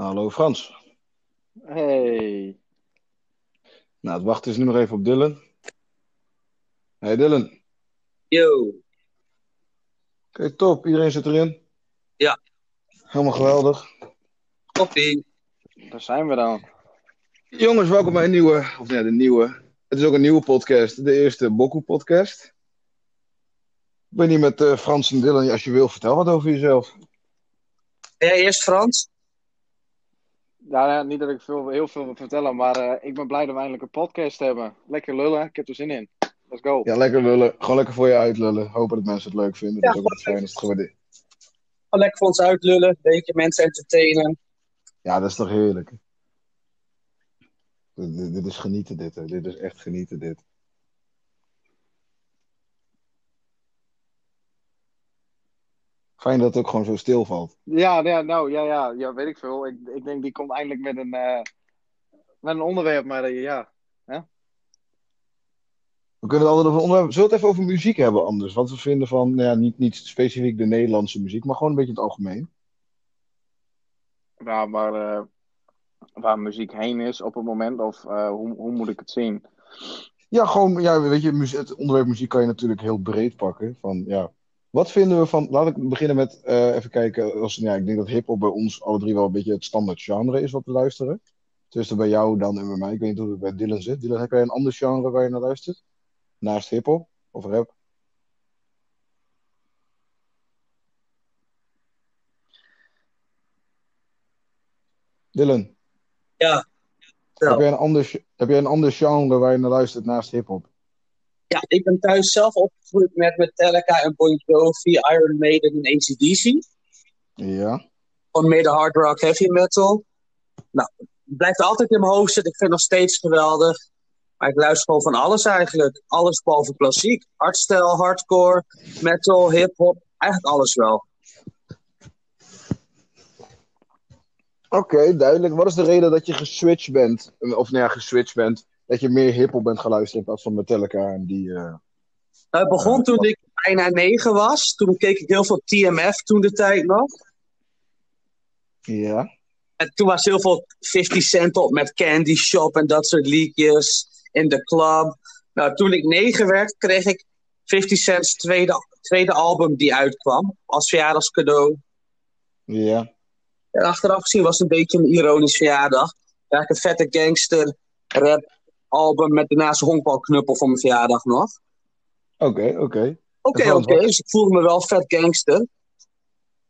Hallo Frans. Hey. Nou, het wachten is nu nog even op Dylan. Hey Dylan. Yo. Oké, top. Iedereen zit erin. Ja. Helemaal geweldig. Koffie. Daar zijn we dan. Jongens, welkom bij een nieuwe, of ja, de nieuwe. Het is ook een nieuwe podcast, de eerste Boku podcast. Ik ben hier met eh, Frans en Dylan. Als je wil, vertel wat over jezelf. Ben jij eerst Frans? Ja, ja, niet dat ik veel, heel veel wil vertellen, maar eh, ik ben blij dat we eindelijk een podcast hebben. Lekker lullen, ik heb er zin in. Let's go. Ja, lekker lullen. Gewoon lekker voor je uitlullen. Hopen dat mensen het leuk vinden. dat is ook wat fijn als het gewaardeerd. Gewoon lekker voor ons uitlullen, een beetje mensen entertainen. Ja, dat is toch heerlijk. Dit, dit- dit is genieten, dit. Hè. Dit is echt genieten, dit. Fijn dat het ook gewoon zo stilvalt. Ja, ja, nou, ja, ja, ja, weet ik veel. Ik, ik denk die komt eindelijk met een, eh, met een onderwerp, maar eh, ja. We kunnen het altijd over onderwerp. Zullen we het even over muziek hebben anders? Wat we vinden van, nou ja, niet, niet specifiek de Nederlandse muziek, maar gewoon een beetje het algemeen. Waar, waar, eh, waar muziek heen is op het moment, of hoe, hoe moet ik het zien? Ja, gewoon, ja, weet je, het onderwerp muziek kan je natuurlijk heel breed pakken. Van, ja, wat vinden we van, laat ik beginnen met, eh, even kijken, als, ja, ik denk dat hip-hop bij ons alle drie wel een beetje het standaard genre is wat we luisteren. Tussen bij jou dan en bij mij. Ik weet niet hoe het bij Dylan zit. Dylan, heb jij een ander genre waar je naar luistert? Naast hip-hop of rap? Dylan, Ja. heb jij, een ander, heb jij een ander genre waar je naar luistert naast hip-hop? Ja, ik ben thuis zelf opgegroeid met Metallica en Bon Jovi, Iron Maiden en ACDC. Ja. Gewoon meer de hard rock, heavy metal. Nou, het blijft altijd in mijn hoofd zitten. Ik vind het nog steeds geweldig. Maar ik luister gewoon van alles eigenlijk. Alles behalve klassiek. Hardstyle, hardcore, metal, hip-hop. Eigenlijk alles wel. Oké, duidelijk. Wat is de reden dat je geswitcht bent? Of nou ja, geswitcht bent. Dat je meer hip-hop bent gaan luisteren in plaats van Metallica en die. eh, het begon Ja. toen ik bijna negen was. Toen keek ik heel veel TMF toen de tijd nog. Ja. En toen was heel veel 50 Cent op met Candy Shop en dat soort liedjes in de club. Nou, toen ik negen werd, kreeg ik 50 Cent's tweede, tweede album die uitkwam als verjaardagscadeau. Ja. En achteraf gezien was het een beetje een ironisch verjaardag. Ja, ik een vette gangster rap album met daarnaast een honkbalknuppel voor mijn verjaardag nog. Oké, oké. Oké, oké, dus ik voelde me wel vet gangster.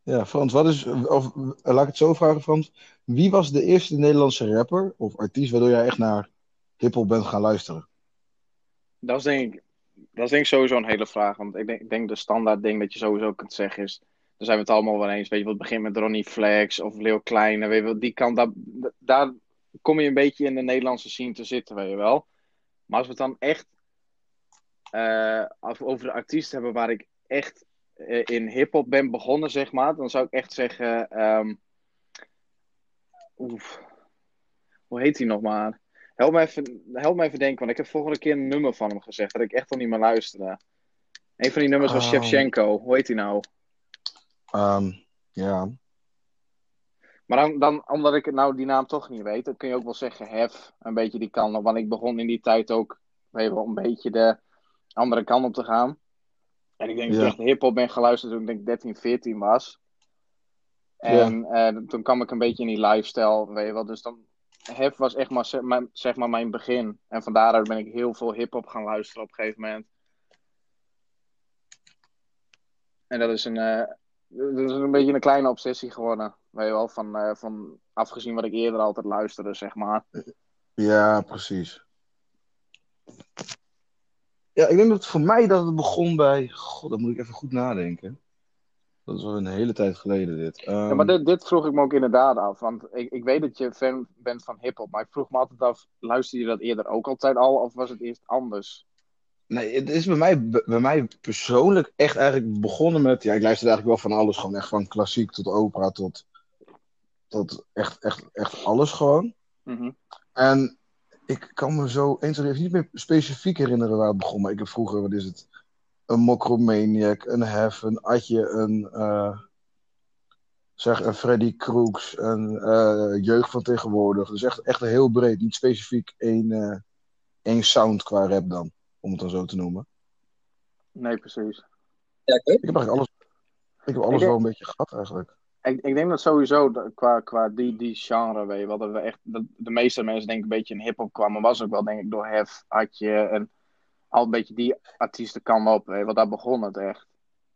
Ja, Frans, wat is. Of laat ik het zo vragen, Frans. Wie was de eerste Nederlandse rapper of artiest waardoor jij echt naar hip-hop bent gaan luisteren? Dat is denk ik, dat is denk ik sowieso een hele vraag. Want ik denk, ik denk de standaard ding dat je sowieso kunt zeggen is. Daar zijn we het allemaal wel eens. Weet je, wat begint met Ronnie Flex of Leo Kleine. Weet je wel, die kant, daar, daar kom je een beetje in de Nederlandse scene te zitten, weet je wel. Maar als we het dan echt af- over de artiest hebben waar ik echt eh, in hip-hop ben begonnen, zeg maar. Dan zou ik echt zeggen. ehm, oef, hoe heet hij nog maar? Help me, even, help me even denken, want ik heb vorige keer een nummer van hem gezegd dat ik echt al niet meer luisterde. Een van die nummers was Oh. Shevchenko. Hoe heet hij nou? Ehm, ja. Maar dan, dan, omdat ik nou die naam toch niet weet, dan kun je ook wel zeggen Hef. Een beetje die kant op. Want ik begon in die tijd ook wel, een beetje de andere kant op te gaan. En ik denk dat ik echt hip-hop ben geluisterd toen ik denk 13, 14 was. En eh, toen kwam ik een beetje in die lifestyle, weet je wel. Dus dan, Hef was echt maar, zeg maar, zeg maar mijn begin. En van daaruit ben ik heel veel hip-hop gaan luisteren op een gegeven moment. En dat is een, eh, dat is een beetje een kleine obsessie geworden. Weet je wel, van, eh, van afgezien wat ik eerder altijd luisterde, zeg maar. Ja, precies. Ja, ik denk dat voor mij dat het begon bij. God, dan moet ik even goed nadenken. Dat is al een hele tijd geleden, dit. Ja, Ehm, maar dit, dit vroeg ik me ook inderdaad af. Want ik, ik weet dat je fan bent van hip-hop. Maar ik vroeg me altijd af: luisterde je dat eerder ook altijd al? Of was het eerst anders? Nee, het is bij mij, bij mij persoonlijk echt eigenlijk begonnen met. Ja, ik luisterde eigenlijk wel van alles. Gewoon echt van klassiek tot opera tot. Tot echt, echt, echt alles gewoon. Mhm. En ik kan me zo eens even niet meer specifiek herinneren waar het begon. Maar ik heb vroeger, wat is het? Een Mokromaniac, een Hef, een Atje, een. eh, zeg een Freddy Kroeks, een eh, jeugd van tegenwoordig. Dus echt, echt heel breed, niet specifiek één, eh, één sound qua rap dan, om het dan zo te noemen. Nee, precies. Ja, oké. Ik heb eigenlijk alles, ik heb alles denk- wel een beetje gehad eigenlijk. Ik, ik denk dat sowieso qua, qua die, die genre, weet je wel, dat we echt, dat de meeste mensen denk ik een beetje in hip-hop kwamen, was ook wel denk ik door Hef, Atje en al een beetje die artiestenkant op, weet je wel, daar begon het echt.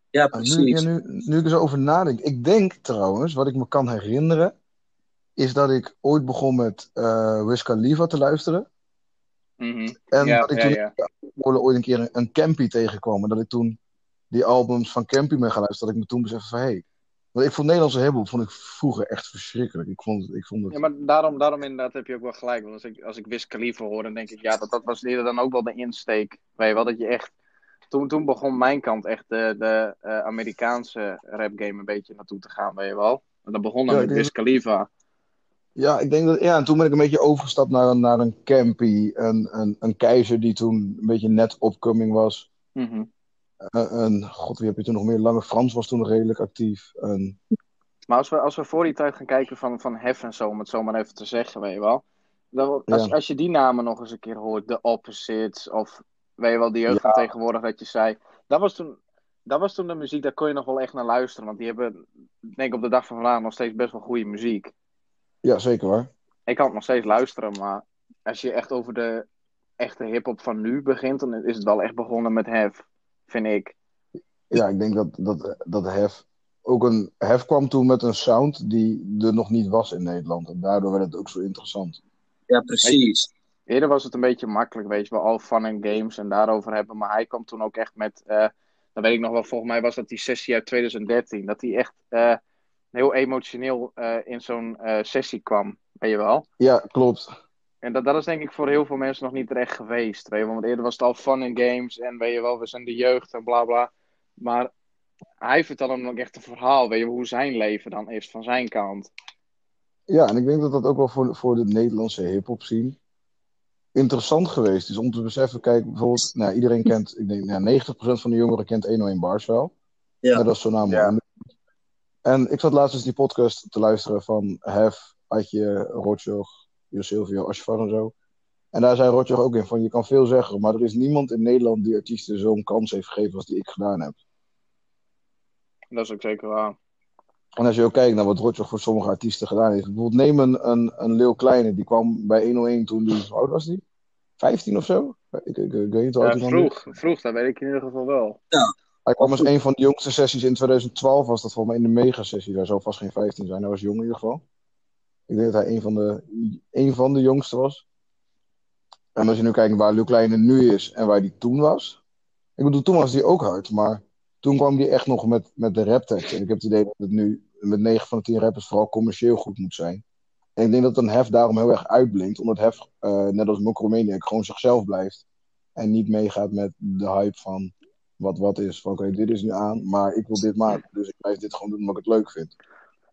Ja, nu, precies. ja, nu, nu ik er zo over nadenk. Ik denk trouwens, wat ik me kan herinneren, is dat ik ooit begon met eh Wiz Khalifa te luisteren. Mhm. En ja, dat ik toen ja. Ooit een keer een, een Campy tegenkwam. En dat ik toen die albums van Campy ben gaan luisteren. Dat ik me toen besefte van, hé. Hey, want ik vond Nederlandse hip vond ik vroeger echt verschrikkelijk. Ik vond, ik vond het... Ja, maar daarom, daarom inderdaad heb je ook wel gelijk. Want als ik, als ik Wiz Khalifa hoor, dan denk ik, ja, dat, dat was eerder dan ook wel de insteek. Weet je wel, dat je echt... Toen, toen begon mijn kant echt de, de eh, Amerikaanse rapgame een beetje naartoe te gaan, weet je wel. En dat begon dan Ja, met Wiz Khalifa. Ja, ik denk dat... Ja, en toen ben ik een beetje overgestapt naar, een- naar een Campy. Een, een, een keizer die toen een beetje net opkoming was. Een, een- god, wie heb je toen nog meer? Lange Frans was toen redelijk actief. Een, Maar als we, als we voor die tijd gaan kijken van, van Hef en zo, om het zo maar even te zeggen, weet je wel. Dan, als, Ja. als je die namen nog eens een keer hoort, The Opposites, of weet je wel, die jeugd Ja. van tegenwoordig dat je zei. Dat was, toen, dat was toen de muziek, daar kon je nog wel echt naar luisteren. Want die hebben, denk ik, op de dag van vandaag nog steeds best wel goede muziek. ja, zeker waar. Ik kan het nog steeds luisteren, maar als je echt over de echte hip-hop van nu begint, dan is het wel echt begonnen met Hef, vind ik. Ja, ik denk dat, dat, dat Hef ook een. Hef kwam toen met een sound die er nog niet was in Nederland. En daardoor werd het ook zo interessant. Ja, precies. Eerder was het een beetje makkelijk, weet je wel, al fun en games en daarover hebben. Maar hij kwam toen ook echt met, eh dan weet ik nog wel, volgens mij was dat die sessie uit 2013. Dat hij echt eh, heel emotioneel eh, in zo'n eh, sessie kwam, weet je wel. Ja, klopt. En dat, dat is denk ik voor heel veel mensen nog niet terecht geweest, weet je wel. Want eerder was het al fun en games en weet je wel, we zijn de jeugd en bla bla. Maar hij vertelde hem ook echt een verhaal, weet je wel, hoe zijn leven dan is van zijn kant. Ja, en ik denk dat dat ook wel voor, voor de Nederlandse hip-hop scene interessant geweest is om te beseffen. Kijk, bijvoorbeeld, nou, iedereen kent, ik denk, nou, 90% van de jongeren kent 101 Bars wel. Ja. dat is zo naam. Ja. En ik zat laatst eens die podcast te luisteren van Hef, Atje, Rotjoch, Jo Silvio, en zo. En daar zei Rotjoch ook in van, je kan veel zeggen, maar er is niemand in Nederland die artiesten zo'n kans heeft gegeven als die ik gedaan heb. Dat is ook zeker waar. En als je ook kijkt naar wat Rotjoch voor sommige artiesten gedaan heeft. Bijvoorbeeld neem een, een, een Leeuw Kleine, die kwam bij 101 toen die, hoe oud was die? 15 of zo? Ik, ik, ik weet niet hoe oud Ja, vroeg, vroeg, dat weet ik in ieder geval wel. Hij kwam als een van de jongste sessies in 2012, was dat volgens mij in de megasessie. Daar zou vast geen 15 zijn, hij was jong in ieder geval. Ik denk dat hij een van de, een van de jongste was. En als je nu kijkt waar Leeuw Kleine nu is en waar hij toen was. Ik bedoel, toen was hij ook hard, maar toen kwam hij echt nog met, met de raptekst. En ik heb het idee dat het nu met 9 van de 10 rappers vooral commercieel goed moet zijn. En ik denk dat een Hef daarom heel erg uitblinkt, omdat Hef, eh, net als Mokromaniac, gewoon zichzelf blijft. En niet meegaat met de hype van wat wat is. Van oké, dit is nu aan, maar ik wil dit maken. Dus ik blijf dit gewoon doen omdat ik het leuk vind.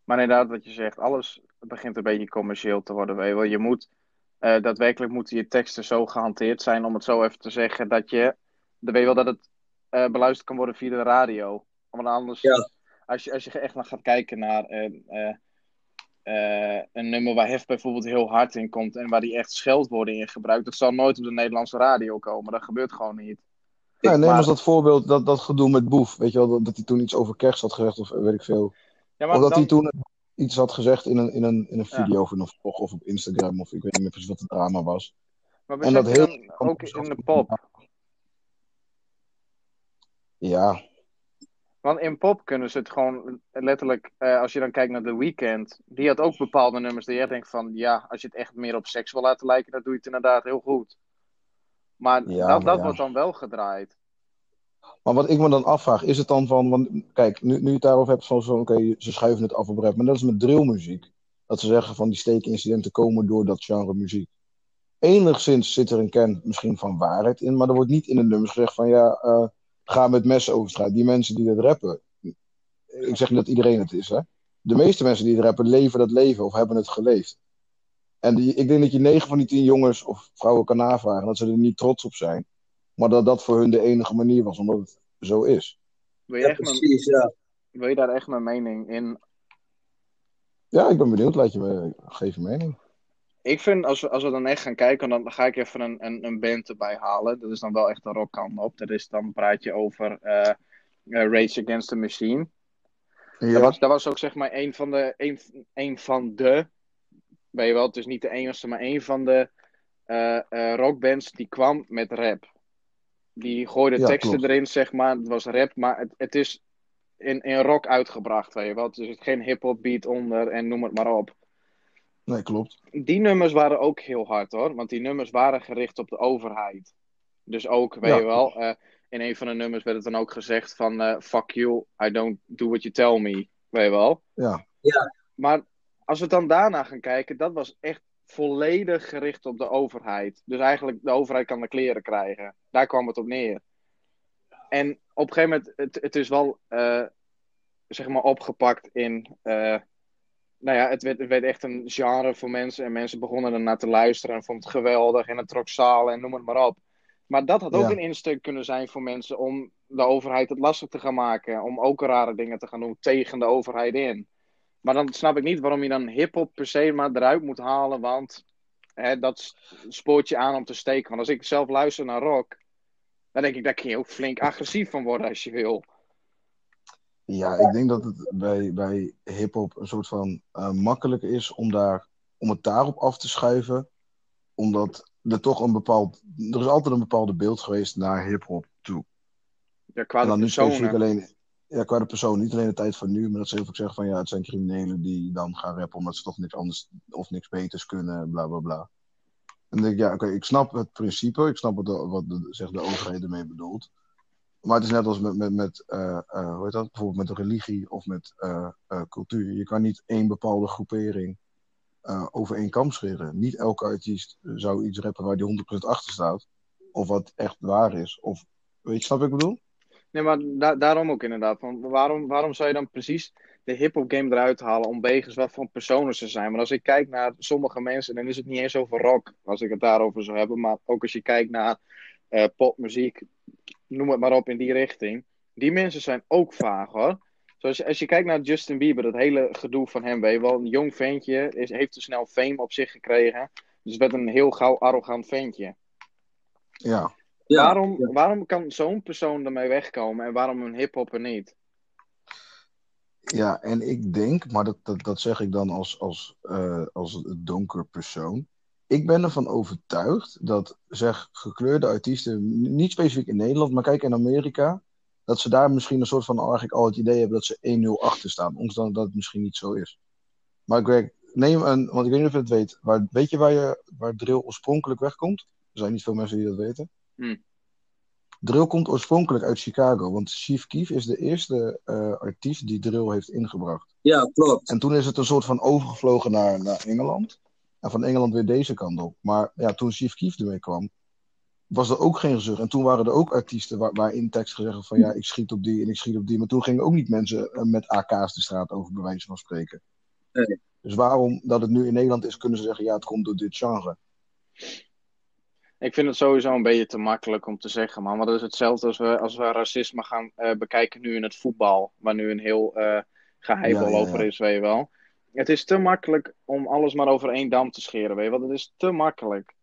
Maar inderdaad, wat je zegt, alles begint een beetje commercieel te worden. Je, wel. je moet, eh, daadwerkelijk moeten je teksten zo gehanteerd zijn, om het zo even te zeggen, dat je, dan weet je wel dat het eh, beluisterd kan worden via de radio. Want anders, Ja. als, je, als je echt naar gaat kijken naar eh, een nummer waar Hef bijvoorbeeld heel hard in komt en waar die echt scheldwoorden in gebruikt, dat zal nooit op de Nederlandse radio komen. Dat gebeurt gewoon niet. Ja, neem maar- als dat voorbeeld, dat, dat gedoe met Boef. Weet je wel, dat, dat hij toen iets over kerst had gezegd of weet ik veel. Ja, Of dat dan- hij toen iets had gezegd in een, in een, in een Ja. video of in een vlog of op Instagram of ik weet niet meer precies wat het drama was. maar en dat heel- dan ook in de pop. Ja, Want in pop kunnen ze het gewoon letterlijk, eh, als je dan kijkt naar The Weeknd, die had ook bepaalde nummers die je denkt van, ja, als je het echt meer op seks wil laten lijken, dan doe je het inderdaad heel goed. Maar Ja, dat, maar dat ja. wordt dan wel gedraaid. Maar wat ik me dan afvraag, is het dan van, want kijk, nu, nu je het daarover hebt van zo, oké, ze schuiven het af op rap, maar dat is met drillmuziek. Dat ze zeggen van die steekincidenten komen door dat genre muziek. Enigszins zit er een kern misschien van waarheid in, maar er wordt niet in de nummers gezegd van ja, eh, ga met messen over straat. Die mensen die dat rappen, ik zeg niet dat iedereen het is, hè. De meeste mensen die het rappen leven dat leven of hebben het geleefd. En die, ik denk dat je negen van die tien jongens of vrouwen kan navragen dat ze er niet trots op zijn. Maar dat dat voor hun de enige manier was, omdat het zo is. Wil je, Ja, echt mijn, precies, ja. wil je daar echt mijn mening in Ja, ik ben benieuwd. Laat je me geef je mening. Ik vind, als we, als we dan echt gaan kijken, dan ga ik even een, een, een band erbij halen. Dat is dan wel echt een rockkant op. Dat is dan praat je over eh, eh, Rage Against the Machine. Ja, Dat, was, dat was ook zeg maar een van de, een, een van de, weet je wel, het is niet de enige, maar een van de eh, eh, rockbands die kwam met rap. Die gooide Ja, teksten klopt. erin, zeg maar. Het was rap, maar het, het is in, in rock uitgebracht, weet je wel. Dus er zit geen hip-hop beat onder en noem het maar op. nee, klopt. Die nummers waren ook heel hard hoor, want die nummers waren gericht op de overheid. Dus ook, weet Ja. je wel, eh, in een van de nummers werd het dan ook gezegd van eh, fuck you, I don't do what you tell me, weet je wel. Ja, Maar als we dan daarna gaan kijken, dat was echt volledig gericht op de overheid. Dus eigenlijk, de overheid kan de kleren krijgen. Daar kwam het op neer. En op een gegeven moment, het, het is wel, eh, zeg maar, opgepakt in... eh, nou ja, het werd, het werd echt een genre voor mensen. En mensen begonnen ernaar te luisteren en vonden het geweldig. En het trok zalen en noem het maar op. Maar dat had ook Ja. een insteek kunnen zijn voor mensen om de overheid het lastig te gaan maken. Om ook rare dingen te gaan doen tegen de overheid in. Maar dan snap ik niet waarom je dan hip-hop per se maar eruit moet halen. Want hè, dat spoort je aan om te steken. Want als ik zelf luister naar rock. Dan denk ik, daar kun je ook flink agressief van worden als je wil. ja ik denk dat het bij, bij hip-hop een soort van eh, makkelijk is om, daar, om het daarop af te schuiven. Omdat er toch een bepaald. Er is altijd een bepaalde beeld geweest naar hip-hop toe. Ja, qua En dan niet specifiek alleen. Ja, qua de persoon, niet alleen de tijd van nu, maar dat ze heel veel zeggen van ja, het zijn criminelen die dan gaan rappen omdat ze toch niks anders of niks beters kunnen, bla bla bla. En dan denk ik, ja, oké, ik snap het principe, ik snap wat de, wat de, zeg, de overheid ermee bedoelt. Maar het is net als met, met, met eh, eh, hoe heet dat? bijvoorbeeld met religie of met eh, cultuur. Je kan niet één bepaalde groepering over één kam scheren. Niet elke artiest zou iets rappen waar die 100% achter staat. Of wat echt waar is. Of, weet je, snap wat ik bedoel? Nee, maar da- daarom ook inderdaad. Want waarom, waarom zou je dan precies de hip-hop game eruit halen om wegens wat voor personen ze zijn? Maar als ik kijk naar sommige mensen, dan is het niet eens over rock, als ik het daarover zou hebben. Maar ook als je kijkt naar eh, popmuziek, noem het maar op in die richting. Die mensen zijn ook vaag hoor. Zoals je, als je kijkt naar Justin Bieber, dat hele gedoe van hem, weet wel. Een jong ventje is, heeft te snel fame op zich gekregen. Dus werd een heel gauw arrogant ventje. Ja. Ja, waarom, ja. waarom kan zo'n persoon ermee wegkomen en waarom een hip-hopper niet? Ja, en ik denk, maar dat, dat, dat zeg ik dan als, als, eh, als donker persoon. Ik ben ervan overtuigd dat zeg, gekleurde artiesten, niet specifiek in Nederland, maar kijk in Amerika, dat ze daar misschien een soort van eigenlijk al het idee hebben dat ze 1-0 achter staan, ondanks dat dat het misschien niet zo is. Maar Greg, neem een, want ik weet niet of je het weet, waar, weet je waar, je, waar drill oorspronkelijk wegkomt? Er zijn niet veel mensen die dat weten. Hm. Drill komt oorspronkelijk uit Chicago, want Chief Keef is de eerste eh, artiest die drill heeft ingebracht. ja, klopt. En toen is het een soort van overgevlogen naar, naar Engeland. En van Engeland weer deze kant op. Maar ja, toen Chief Keef ermee kwam, was er ook geen gezucht. En toen waren er ook artiesten waar, waar in tekst gezegd van ja, ik schiet op die en ik schiet op die. Maar toen gingen ook niet mensen eh, met AK's de straat over, bij wijze van spreken. Nee. Dus waarom dat het nu in Nederland is, kunnen ze zeggen ja, het komt door dit genre. Ik vind het sowieso een beetje te makkelijk om te zeggen, man. Want het is hetzelfde als we, als we racisme gaan eh, bekijken nu in het voetbal. Waar nu een heel geheibel Ja, ja, over ja. is, weet je wel. Het is te makkelijk om alles maar over één dam te scheren, weet je wel. Het is te makkelijk.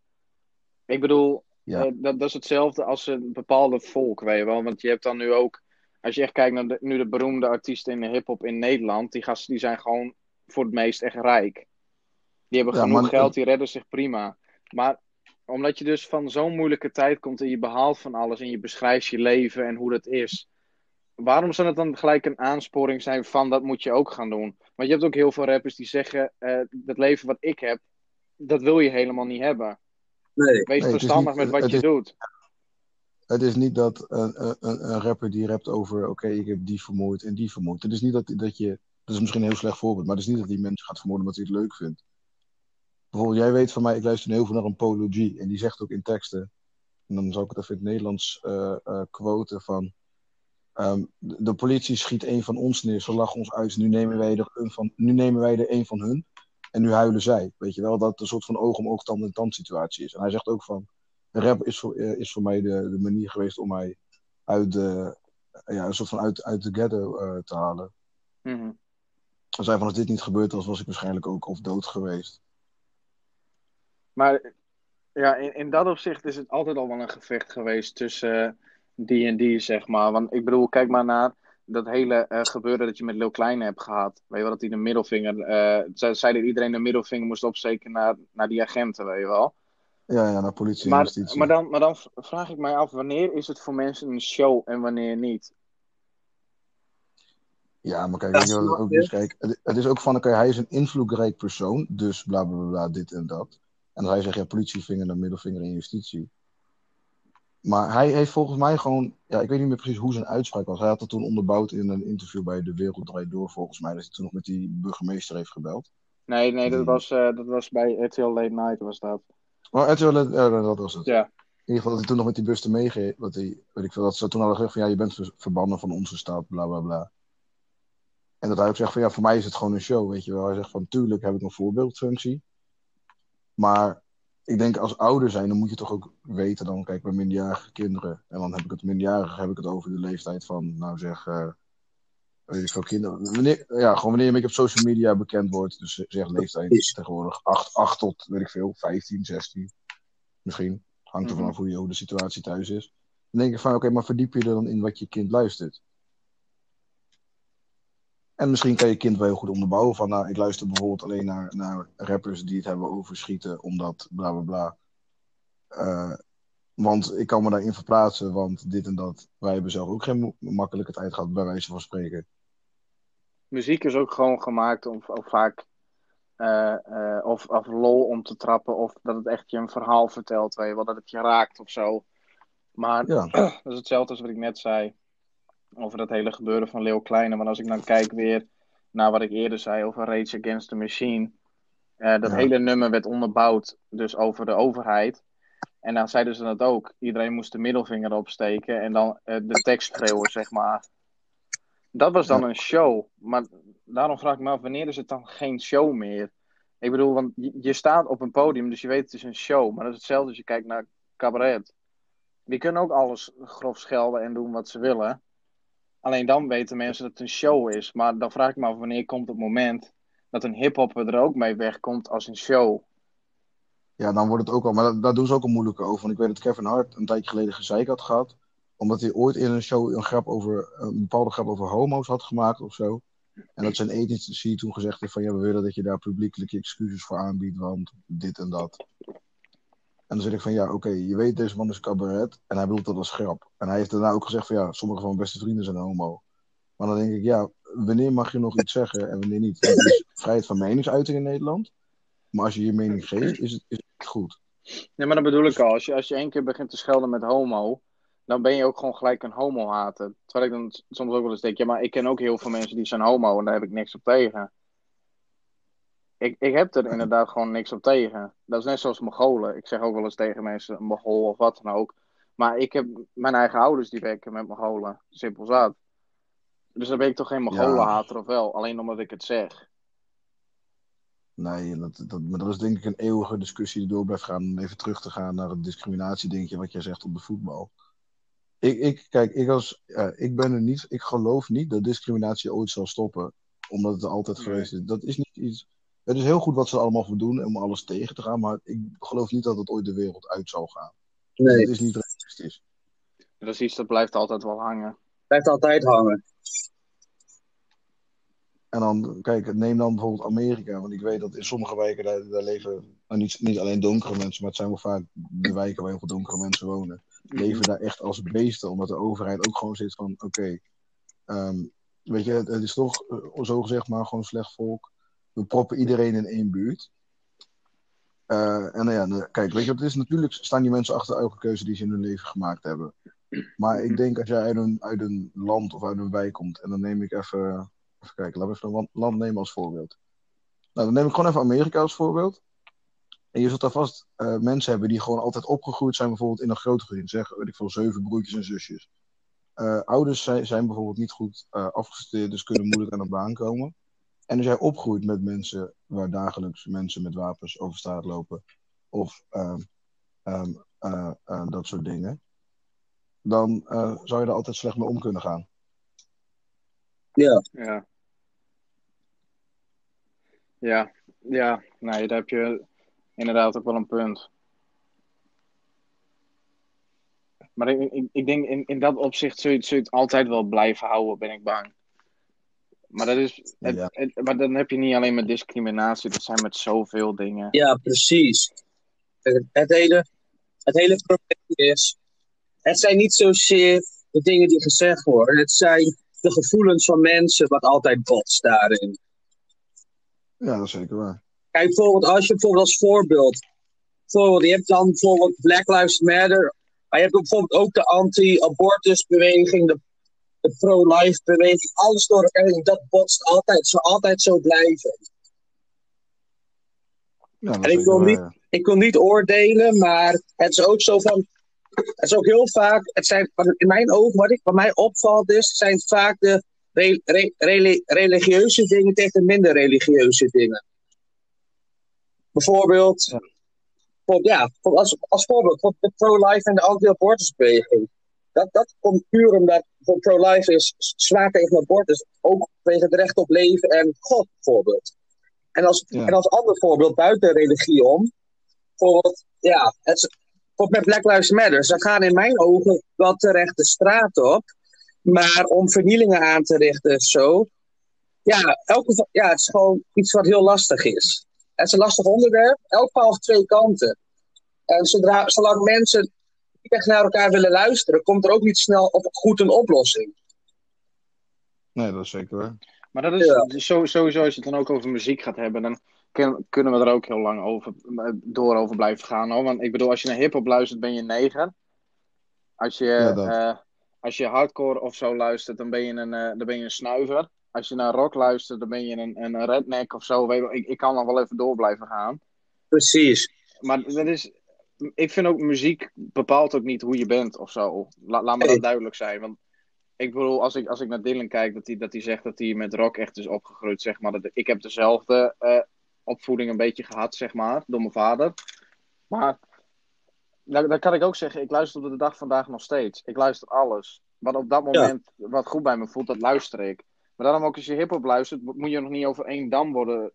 Ik bedoel, eh, dat, dat is hetzelfde als een bepaalde volk, weet je wel. Want je hebt dan nu ook, als je echt kijkt naar de, nu de beroemde artiesten in de hip-hop in Nederland, die gasten die zijn gewoon voor het meest echt rijk. Die hebben genoeg maar- geld, die redden zich prima. Maar omdat je dus van zo'n moeilijke tijd komt en je behaalt van alles en je beschrijft je leven en hoe dat is. Waarom zou het dan gelijk een aansporing zijn van dat moet je ook gaan doen? Want je hebt ook heel veel rappers die zeggen: eh, dat leven wat ik heb, dat wil je helemaal niet hebben. Nee. Wees Nee, verstandig niet- met wat je is- doet. Het is niet dat een, een, een rapper die rapt over oké, ik heb die vermoord en die vermoord. Het is niet dat, dat je, dat is misschien een heel slecht voorbeeld, maar het is niet dat die mensen gaat vermoorden omdat hij het leuk vindt. Bijvoorbeeld, jij weet van mij, ik luister heel veel naar een Polo G en die zegt ook in teksten, en dan zal ik het even in het Nederlands eh, quoten van, ehm, de, de politie schiet een van ons neer, ze lachen ons uit, nu nemen wij er een van, nu nemen wij er een van hun en nu huilen zij. Weet je wel, dat het een soort van oog om oog, tand in tand situatie is. En hij zegt ook van, rap is voor, eh, is voor mij de, de manier geweest om mij uit de, ja, een soort van uit, uit de ghetto te halen. Mhm. Hij zei van als dit niet gebeurd was, was ik waarschijnlijk ook of dood geweest. Maar ja, in, in dat opzicht is het altijd al wel een gevecht geweest tussen eh, die en die, zeg maar. Want ik bedoel, kijk maar naar dat hele eh, gebeuren dat je met Lil Kleine hebt gehad. Weet je wel, dat hij de middelvinger... eh zei, zei dat iedereen de middelvinger moest opsteken naar, naar die agenten, weet je wel. Ja, ja, naar politie en Maar, justitie. maar, dan, maar dan vraag ik mij af, wanneer is het voor mensen een show en wanneer niet? Ja, maar kijk, ook is? Kijk, het, het is ook van, oké, hij is een invloedrijk persoon, dus bla bla bla, dit en dat. En hij zegt, ja, politievinger, dan middelvinger en justitie. Maar hij heeft volgens mij gewoon, ja, ik weet niet meer precies hoe zijn uitspraak was. Hij had het toen onderbouwd in een interview bij De Wereld Draait Door, volgens mij, dat hij toen nog met die burgemeester heeft gebeld. Nee, nee, dat Die- was, eh, dat was bij RTL Late Night was dat. Oh, RTL, ja, dat was het. Ja. In ieder geval dat hij toen nog met die busten meegeeft, dat hij, weet ik veel, dat ze toen hadden gezegd van, ja, je bent ver- verbannen van onze staat, bla bla bla. En dat hij ook zegt van, ja, voor mij is het gewoon een show, weet je wel. Hij zegt van, tuurlijk heb ik een voorbeeldfunctie. Maar ik denk als ouder zijn, dan moet je toch ook weten dan, kijk, bij minderjarige kinderen. En dan heb ik het minderjarige, heb ik het over de leeftijd van, nou zeg, eh, weet ik veel, kinderen. Wanneer, ja, gewoon wanneer beetje op social media bekend wordt. Dus zeg leeftijd Precies. tegenwoordig 8, 8 tot, weet ik veel, 15, 16. Misschien. Hangt er Mhm. vanaf hoe, je, hoe de situatie thuis is. Dan denk ik van, oké, maar verdiep je er dan in wat je kind luistert. En misschien kan je kind wel heel goed onderbouwen van, nou, ik luister bijvoorbeeld alleen naar, naar rappers die het hebben over schieten, omdat bla bla bla. Eh, want ik kan me daarin verplaatsen, want dit en dat. Wij hebben zelf ook geen makkelijke tijd gehad, bij wijze van spreken. Muziek is ook gewoon gemaakt om, om vaak eh, eh, of, of lol om te trappen of dat het echt je een verhaal vertelt, weet je wel, dat het je raakt of zo. Maar Ja, dat is hetzelfde als wat ik net zei over dat hele gebeuren van Leo Kleine. Want als ik dan kijk weer naar wat ik eerder zei over Rage Against the Machine. eh, dat Ja. hele nummer werd onderbouwd dus over de overheid. En dan zeiden ze dat ook. Iedereen moest de middelvinger opsteken en dan eh, de tekst schreeuwen, zeg maar. Dat was dan een show. Maar daarom vraag ik me af, wanneer is het dan geen show meer? Ik bedoel, want je, je staat op een podium, dus je weet het is een show. Maar dat is hetzelfde als je kijkt naar cabaret. Die kunnen ook alles grof schelden en doen wat ze willen. Alleen dan weten mensen dat het een show is. Maar dan vraag ik me af, wanneer komt het moment dat een hiphopper er ook mee wegkomt als een show? ja, dan wordt het ook al. Maar daar, doen ze ook al moeilijker over. Want ik weet dat Kevin Hart een tijdje geleden gezeik had gehad. Omdat hij ooit in een show een, grap over, een bepaalde grap over homo's had gemaakt of zo. En dat zijn agency toen gezegd heeft van ja, we willen dat je daar publiekelijk je excuses voor aanbiedt, want dit en dat. En dan zeg ik van ja, oké, je weet deze man is cabaret en hij bedoelt dat als grap. En hij heeft daarna ook gezegd van ja, sommige van mijn beste vrienden zijn homo. Maar dan denk ik ja, wanneer mag je nog iets zeggen en wanneer niet? Er is vrijheid van meningsuiting in Nederland. Maar als je je mening geeft, is het, is het goed. Nee, maar dat bedoel ik al. Als je, als je één keer begint te schelden met homo, dan ben je ook gewoon gelijk een homo-hater. Terwijl ik dan soms ook wel eens denk, ja, maar ik ken ook heel veel mensen die zijn homo en daar heb ik niks op tegen. Ik, ik heb er inderdaad gewoon niks op tegen. Dat is net zoals Mongolen. Ik zeg ook wel eens tegen mensen, een Mongool of wat dan ook. Maar ik heb mijn eigen ouders die werken met Mongolen. Simpel zat. Dus dan ben ik toch geen Mongolen-hater of wel? Alleen omdat ik het zeg. Nee, dat, dat, maar dat is denk ik een eeuwige discussie die door blijft gaan. Om even terug te gaan naar het discriminatiedingetje wat jij zegt op de voetbal. Ik, ik, kijk, ik, als, ja, ik ben er niet, ik geloof niet dat discriminatie ooit zal stoppen. Omdat het er altijd Nee. geweest is. Dat is niet iets. Het is heel goed wat ze allemaal voor doen om alles tegen te gaan. Maar ik geloof niet dat het ooit de wereld uit zal gaan. Nee, Dat is niet realistisch. Dat is iets dat blijft altijd wel hangen. blijft altijd hangen. En dan, kijk, neem dan bijvoorbeeld Amerika. Want ik weet dat in sommige wijken daar, daar leven, nou niet, niet alleen donkere mensen, maar het zijn wel vaak de wijken waar heel veel donkere mensen wonen. Leven daar echt als beesten, omdat de overheid ook gewoon zit van, oké, ehm, weet je, het, het is toch eh, zo gezegd maar gewoon slecht volk. We proppen iedereen in één buurt. Eh, en nou ja, nou, kijk, weet je het is? Natuurlijk staan die mensen achter elke keuze die ze in hun leven gemaakt hebben. Maar ik denk als jij uit een, uit een land of uit een wijk komt, en dan neem ik even Even kijken, laten we even een land- nemen als voorbeeld. Nou, dan neem ik gewoon even Amerika als voorbeeld. En je zult daar vast eh, mensen hebben die gewoon altijd opgegroeid zijn, bijvoorbeeld in een groot gezin. Zeg, weet ik veel, zeven broertjes en zusjes. Eh, ouders zijn, zijn bijvoorbeeld niet goed afgestudeerd, dus kunnen moeilijk aan een baan komen. En als jij opgroeit met mensen waar dagelijks mensen met wapens over straat lopen, of ehm, ehm, eh, eh, dat soort dingen, dan eh, zou je er altijd slecht mee om kunnen gaan. Ja, Ja. Ja, ja, nee, daar heb je inderdaad ook wel een punt. Maar ik, ik, ik denk in, in dat opzicht zul je, zul je het altijd wel blijven houden, ben ik bang. Maar, dat is, het, Ja. het- maar dan heb je niet alleen met discriminatie, dat zijn met zoveel dingen. Ja, precies. Het, het hele, het hele probleem is, het zijn niet zozeer de dingen die gezegd worden, het zijn de gevoelens van mensen wat altijd botst daarin. Ja, dat is zeker waar. Kijk, bijvoorbeeld als je bijvoorbeeld als voorbeeld, bijvoorbeeld, je hebt dan bijvoorbeeld Black Lives Matter, maar je hebt bijvoorbeeld ook de anti-abortusbeweging, de, de pro-life beweging, alles door elkaar heen, dat botst altijd, zal altijd zo blijven. Ja, En ik wil niet- ja. ik wil niet oordelen, maar het is ook zo van. Het is ook heel vaak. Het zijn, in mijn ogen, wat, ik, wat mij opvalt, is, zijn vaak de re- re- reli- religieuze dingen tegen minder religieuze dingen. Bijvoorbeeld, Ja. bijvoorbeeld, ja, als, als voorbeeld, de pro-life en de anti-abortusbeweging. Dat, dat komt puur omdat voor pro-life is zwaar tegen abortus, ook tegen het recht op leven en God bijvoorbeeld. En als, Ja. en als ander voorbeeld buiten religie om, bijvoorbeeld, ja, het, bijvoorbeeld met Black Lives Matter, ze gaan in mijn ogen wel terecht de straat op, maar om vernielingen aan te richten of zo, ja, elke, ja, het is gewoon iets wat heel lastig is. Het is een lastig onderwerp, elk verhaal heeft twee kanten. En zodra, zolang mensen echt naar elkaar willen luisteren, komt er ook niet snel op goed een oplossing. Nee, dat is zeker waar. Maar dat is Ja. sowieso, als je het dan ook over muziek gaat hebben, dan kun- kunnen we er ook heel lang over, door over blijven gaan. Hoor. Want ik bedoel, als je naar hip-hop luistert, ben je negen. Als je, Ja, eh, als je hardcore of zo luistert, dan ben je een, eh, dan ben je een snuiver. Als je naar rock luistert, dan ben je een, een redneck of zo. Weet ik, ik kan nog wel even door blijven gaan. Precies. Maar dat is, ik vind ook muziek bepaalt ook niet hoe je bent of zo. La- laat me dat duidelijk zijn. Want ik bedoel, als ik, als ik naar Dylan kijk, dat hij dat hij zegt dat hij met rock echt is opgegroeid, zeg maar. Dat, ik heb dezelfde eh, opvoeding een beetje gehad, zeg maar, door mijn vader. Maar dan, dan kan ik ook zeggen, ik luister op de dag vandaag nog steeds. Ik luister alles. Wat op dat moment wat goed bij me voelt, dat luister ik. Maar daarom ook als je hip-hop luistert, moet je nog niet over één dam worden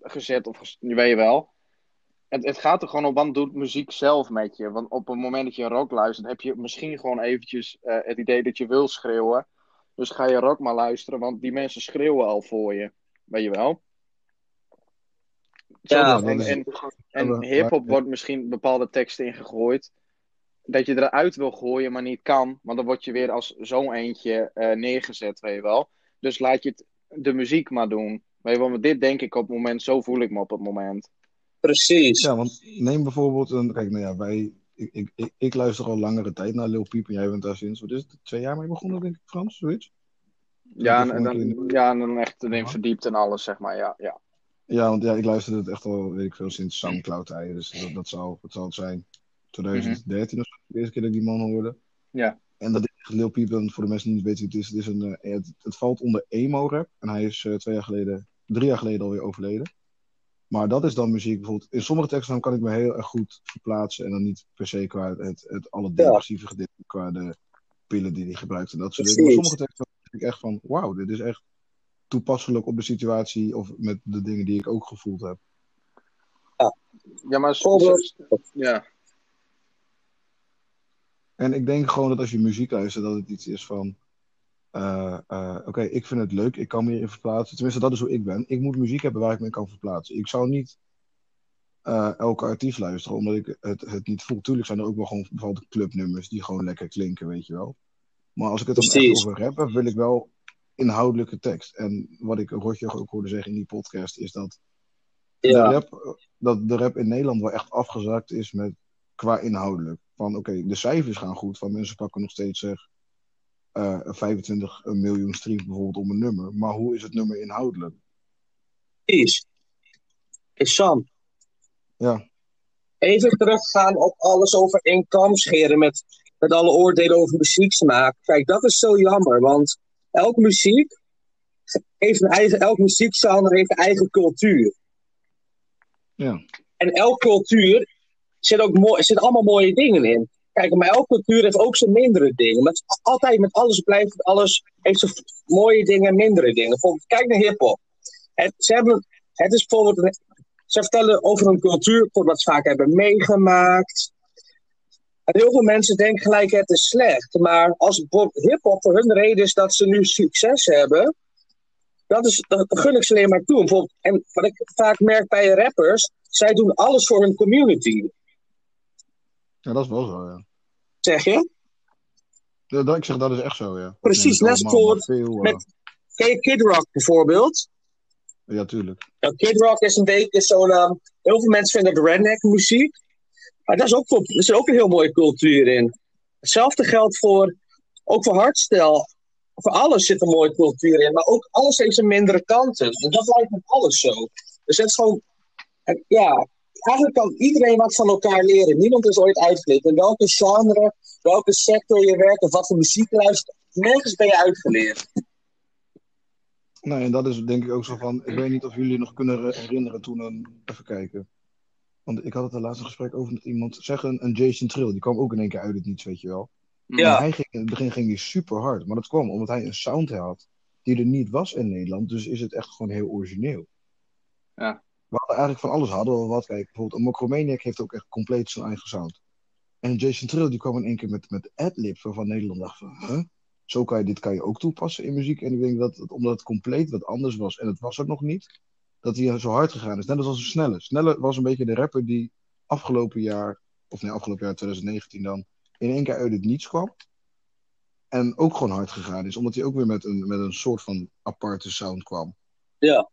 gezet. Of ges- weet je wel. Het, het gaat er gewoon om, wat doet muziek zelf met je? Want op het moment dat je rock luistert, heb je misschien gewoon eventjes eh, het idee dat je wil schreeuwen. Dus ga je rock maar luisteren, want die mensen schreeuwen al voor je. Weet je wel? Ja, en, en, en hip-hop wordt misschien bepaalde teksten ingegooid. Dat je eruit wil gooien, maar niet kan. Want dan word je weer als zo'n eentje eh, neergezet, weet je wel. Dus laat je het, de muziek maar doen. Weet je wel, want dit denk ik op het moment, zo voel ik me op het moment. Precies. Ja, want neem bijvoorbeeld een. Kijk, nou ja, wij. Ik, ik, ik, ik luister al langere tijd naar Lil Peep en jij bent daar sinds, wat is het, twee jaar mee begonnen, denk ik, Frans, zoiets? Ja, en, dan, ja, en dan echt erin verdiept en alles, zeg maar. Ja, ja. Ja, want ja, ik luisterde het echt al, weet ik veel, sinds Soundcloud-tijden, dus dat, dat zal het zijn. 2013 of zo, de eerste keer dat ik die man hoorde. Ja. En dat is Lil Peep, en voor de mensen die niet weten wie het is, het, is een, eh, het, het valt onder emo-rap. En hij is eh, twee jaar geleden, drie jaar geleden alweer overleden. Maar dat is dan muziek bijvoorbeeld. In sommige teksten kan ik me heel erg goed verplaatsen. En dan niet per se qua het, het alle depressieve gedeelte, qua de pillen die hij gebruikt en dat soort dingen. Maar Precies. sommige teksten denk ik echt van, wauw, dit is echt toepasselijk op de situatie of met de dingen die ik ook gevoeld heb. Ja, maar... s- Bijvoorbeeld- s- Ja. En ik denk gewoon dat als je muziek luistert, dat het iets is van. Eh, eh, Oké, ik vind het leuk, ik kan me hierin verplaatsen. Tenminste, dat is hoe ik ben. Ik moet muziek hebben waar ik me in kan verplaatsen. Ik zou niet eh, elke artiest luisteren, omdat ik het, het niet voel. Tuurlijk zijn er ook wel gewoon bepaalde clubnummers die gewoon lekker klinken, weet je wel. Maar als ik het dan echt over rap heb, wil ik wel inhoudelijke tekst. En wat ik Rotje ook hoorde zeggen in die podcast, is dat de, rap, dat de rap in Nederland wel echt afgezakt is met, qua inhoudelijk. Van oké, de cijfers gaan goed, van mensen pakken nog steeds zeg, eh 25 miljoen streams bijvoorbeeld op een nummer. Maar hoe is het nummer inhoudelijk? Precies. Hey Sam. Ja. Even teruggaan op alles over één kam scheren met, met alle oordelen over muzieksmaak. Kijk, dat is zo jammer, want elke muziek heeft een eigen, elk muziekgenre heeft een eigen cultuur. Ja. En elke cultuur zit ook mooi, zit allemaal mooie dingen in. Kijk, maar elke cultuur heeft ook zijn mindere dingen. Met, altijd met alles blijft alles, heeft zijn mooie dingen en mindere dingen. Bijvoorbeeld, kijk naar hip-hop. Het- Ze Het is bijvoorbeeld. Ze vertellen over een cultuur wat ze vaak hebben meegemaakt. En heel veel mensen denken gelijk het is slecht. Maar als hip-hop voor hun reden is dat ze nu succes hebben, dat, is, dat gun ik ze alleen maar toe. En wat ik vaak merk bij rappers, zij doen alles voor hun community. Ja, dat is wel zo, ja. Zeg je? Ja, dat, ik zeg, dat is echt zo, ja. Precies, Dat net is voor- eh, met- Ken je Kid Rock bijvoorbeeld? Ja, tuurlijk. Nou, Kid Rock is een beetje zo'n. ehm, heel veel mensen vinden het redneck muziek. Maar daar is ook, er zit ook een heel mooie cultuur in. Hetzelfde geldt voor. Ook voor hardstyle. Voor alles zit een mooie cultuur in. Maar ook alles heeft zijn mindere kanten. En dat lijkt met alles zo. Dus het is gewoon. en ja, eigenlijk kan iedereen wat van elkaar leren. Niemand is ooit uitgeleerd. In welke genre, welke sector je werkt of wat voor muziek luistert. Nergens ben je uitgeleerd. Nee, en dat is denk ik ook zo van. Ik weet niet of jullie nog kunnen re- herinneren toen een. Even kijken. Want ik had het de laatste gesprek over met iemand. Zeg een, Jason Trill, die kwam ook in één keer uit het niets, weet je wel. Ja. Maar hij ging, in het begin ging hij super hard. Maar dat kwam omdat hij een sound had die er niet was in Nederland. Dus is het echt gewoon heel origineel. Ja. We hadden eigenlijk van alles hadden we wat. Kijk, bijvoorbeeld Mokromaniac heeft ook echt compleet zijn eigen sound. En Jason Trill die kwam in één keer met, met adlibs waarvan Nederland dacht van... Zo kan je, dit kan je ook toepassen in muziek. En ik denk dat omdat het compleet wat anders was en het was er nog niet, dat hij zo hard gegaan is. Net als een Snelle. Snelle was een beetje de rapper die afgelopen jaar, of nee, afgelopen jaar 2019 dan, in één keer uit het niets kwam. En ook gewoon hard gegaan is, omdat hij ook weer met een, met een soort van aparte sound kwam. Ja.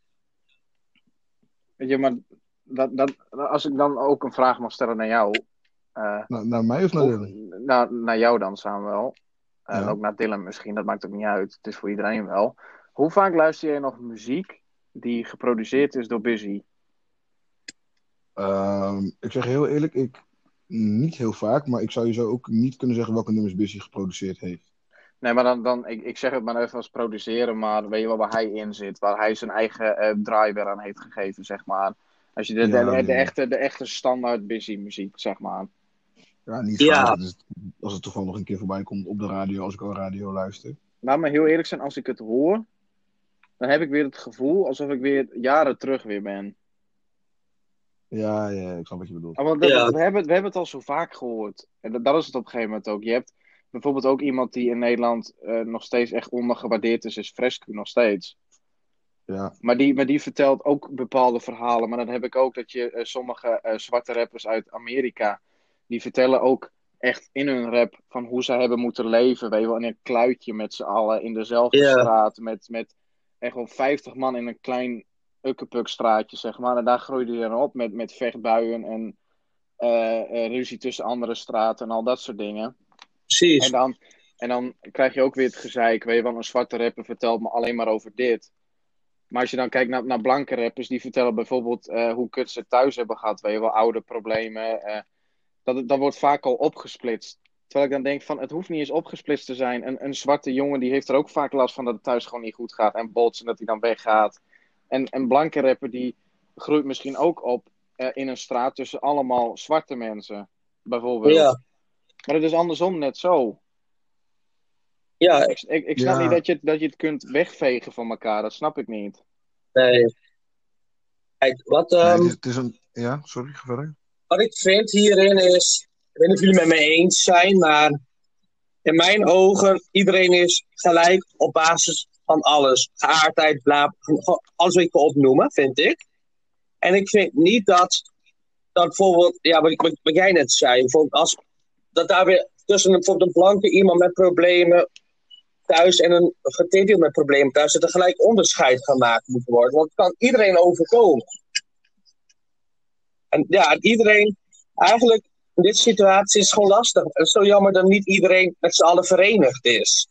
Weet je, maar dat, dat, als ik dan ook een vraag mag stellen naar jou. eh, naar mij of naar Dylan? naar, naar jou dan, Samuel. En Ja. ook naar Dylan misschien, dat maakt ook niet uit. Het is voor iedereen wel. Hoe vaak luister jij nog muziek die geproduceerd is door Busy? Ehm, ik zeg heel eerlijk, ik niet heel vaak, maar ik zou je zo ook niet kunnen zeggen welke nummers Busy geproduceerd heeft. Nee, maar dan, dan ik, ik zeg het maar even als produceren, maar weet je wel waar hij in zit? Waar hij zijn eigen eh draai weer aan heeft gegeven, zeg maar. Als je de, de, Ja, de, de ja. echte, de echte standaard Busy muziek, zeg maar. Ja, niet Ja. Dus als het toevallig een keer voorbij komt op de radio, als ik al radio luister. Laat me heel eerlijk zijn, als ik het hoor, dan heb ik weer het gevoel alsof ik weer jaren terug weer ben. Ja, ja, ik snap wat je bedoelt. Ah, want dat- Ja. we, hebben, we hebben het al zo vaak gehoord. En dat, dat is het op een gegeven moment ook. Je hebt bijvoorbeeld ook iemand die in Nederland eh, nog steeds echt ondergewaardeerd is, is Fresco nog steeds. Ja, Maar die, maar die vertelt ook bepaalde verhalen. Maar dan heb ik ook dat je eh, sommige eh, zwarte rappers uit Amerika, die vertellen ook echt in hun rap van hoe zij hebben moeten leven. Weet je wel, in een kluitje met z'n allen in dezelfde straat. Met, met echt wel 50 man in een klein ukkepukstraatje, zeg maar. En daar groeide je dan op met, met vechtbuien en eh, eh, ruzie tussen andere straten en al dat soort dingen. Precies. En dan, en dan krijg je ook weer het gezeik, weet je wel, een zwarte rapper vertelt me alleen maar over dit. Maar als je dan kijkt naar, naar blanke rappers, die vertellen bijvoorbeeld eh, hoe kut ze thuis hebben gehad, weet je wel, oude problemen. eh, dat, dat wordt vaak al opgesplitst. Terwijl ik dan denk van, het hoeft niet eens opgesplitst te zijn. Een, een zwarte jongen die heeft er ook vaak last van dat het thuis gewoon niet goed gaat en botsen dat hij dan weggaat. En een blanke rapper die groeit misschien ook op eh, in een straat tussen allemaal zwarte mensen, bijvoorbeeld. Ja. Maar het is andersom net zo. Ja, Ik, ik, ik snap Ja. niet dat je, het- dat je het kunt wegvegen van elkaar. Dat snap ik niet. nee. Kijk, wat, Nee, ehm, het, is, het is een. Ja, sorry, ga verder. wat ik vind hierin is. Ik weet niet of jullie het met me eens zijn, maar. In mijn ogen, iedereen is gelijk op basis van alles. Geaardheid, bla, alles wat je kan opnoemen, vind ik. En ik vind niet dat, dat bijvoorbeeld, ja, wat, wat, wat jij net zei, bijvoorbeeld als, dat daar weer tussen bijvoorbeeld een blanke iemand met problemen thuis en een getinte met problemen thuis, dat er gelijk onderscheid gemaakt moet worden. Want het kan iedereen overkomen. En ja, en iedereen, eigenlijk, in dit situatie is gewoon lastig. Het is zo jammer dat niet iedereen met z'n allen verenigd is.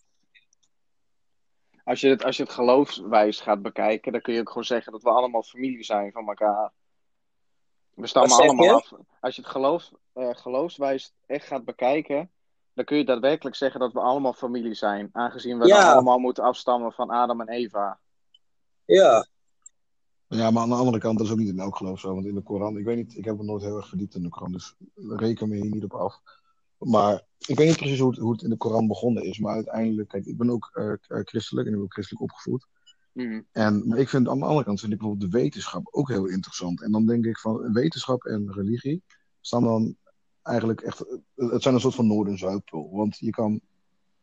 Als je, het, als je het geloofswijs gaat bekijken, dan kun je ook gewoon zeggen dat we allemaal familie zijn van elkaar. We stammen allemaal af. Als je het geloof, eh, geloofswijs echt gaat bekijken, dan kun je daadwerkelijk zeggen dat we allemaal familie zijn. Aangezien we Ja. dan allemaal moeten afstammen van Adam en Eva. Ja, Ja, maar aan de andere kant, dat is ook niet in elk geloof zo. Want in de Koran, ik weet niet, ik heb me nooit heel erg verdiept in de Koran, dus reken me hier niet op af. Maar ik weet niet precies hoe het, hoe het in de Koran begonnen is. Maar uiteindelijk, kijk, ik ben ook eh, eh, christelijk en ik ben ook christelijk opgevoed. Mhm. En maar ik vind aan de andere kant vind ik bijvoorbeeld de wetenschap ook heel interessant. En dan denk ik van wetenschap en religie staan dan eigenlijk echt. Het zijn een soort van Noord- en Zuidpool. Want je kan,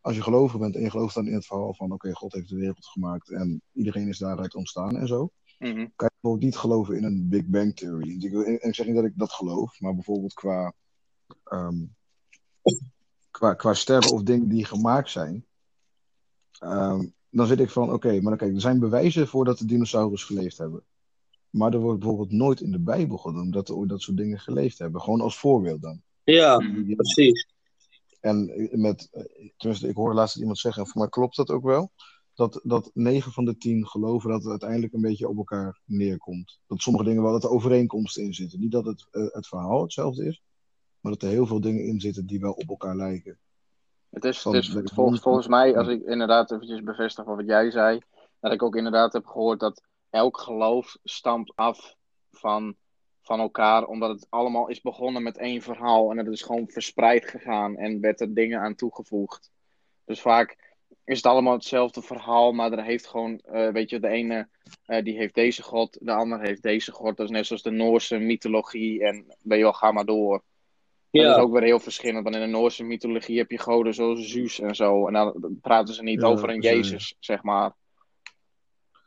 als je gelovig bent en je gelooft dan in het verhaal van oké, God heeft de wereld gemaakt en iedereen is daaruit ontstaan en zo. Mhm. Kan je bijvoorbeeld niet geloven in een Big Bang Theory. Ik, en ik zeg niet dat ik dat geloof, maar bijvoorbeeld qua, ehm, qua, qua sterren of dingen die gemaakt zijn. Ehm, dan zit ik van, oké, maar dan kijk, er zijn bewijzen voor dat de dinosaurus geleefd hebben. Maar er wordt bijvoorbeeld nooit in de Bijbel genoemd dat er ooit dat soort dingen geleefd hebben. Gewoon als voorbeeld dan. Ja, precies. En met, eh, tenminste, ik hoorde laatst iemand zeggen, en voor mij klopt dat ook wel, dat, dat 9 van de 10 geloven dat het uiteindelijk een beetje op elkaar neerkomt. Dat sommige dingen wel, dat er overeenkomsten in zitten. Niet dat het, eh, het verhaal hetzelfde is, maar dat er heel veel dingen in zitten die wel op elkaar lijken. Is, het is dat- volgens, volgens mij, als ik inderdaad eventjes bevestig wat jij zei, dat ik ook inderdaad heb gehoord dat elk geloof stamt af van, van elkaar, omdat het allemaal is begonnen met één verhaal en het is gewoon verspreid gegaan en werd er dingen aan toegevoegd. Dus vaak is het allemaal hetzelfde verhaal, maar er heeft gewoon, eh, weet je, de ene eh, die heeft deze god, de ander heeft deze god. Dat is net zoals de Noorse mythologie en weet je wel, ga maar door. Dat is Ja, ook weer heel verschillend. Want in de Noorse mythologie heb je goden zoals Zeus en zo. En dan praten ze niet Ja, over een. Jezus, zeg maar.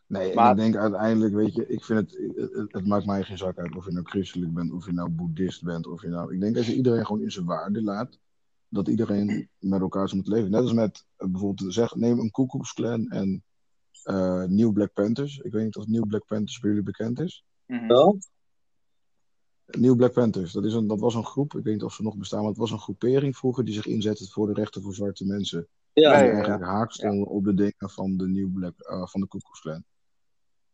Nee, Maar- en ik denk uiteindelijk, weet je, ik vind het, het, maakt mij geen zak uit of je nou christelijk bent, of je nou boeddhist bent, of je nou, ik denk als je iedereen gewoon in zijn waarde laat, dat iedereen met elkaar moeten leven. Net als met, eh, bijvoorbeeld, zeg, neem een Klan en eh New Black Panthers. Ik weet niet of New Black Panthers bij jullie bekend is. Ja. New Black Panthers, dat, is een, dat was een groep, ik weet niet of ze nog bestaan, maar het was een groepering vroeger die zich inzette voor de rechten voor zwarte mensen. Ja, die ja, ja. eigenlijk haak stonden op de dingen van de New Black, eh, van de Ku Klux Klan.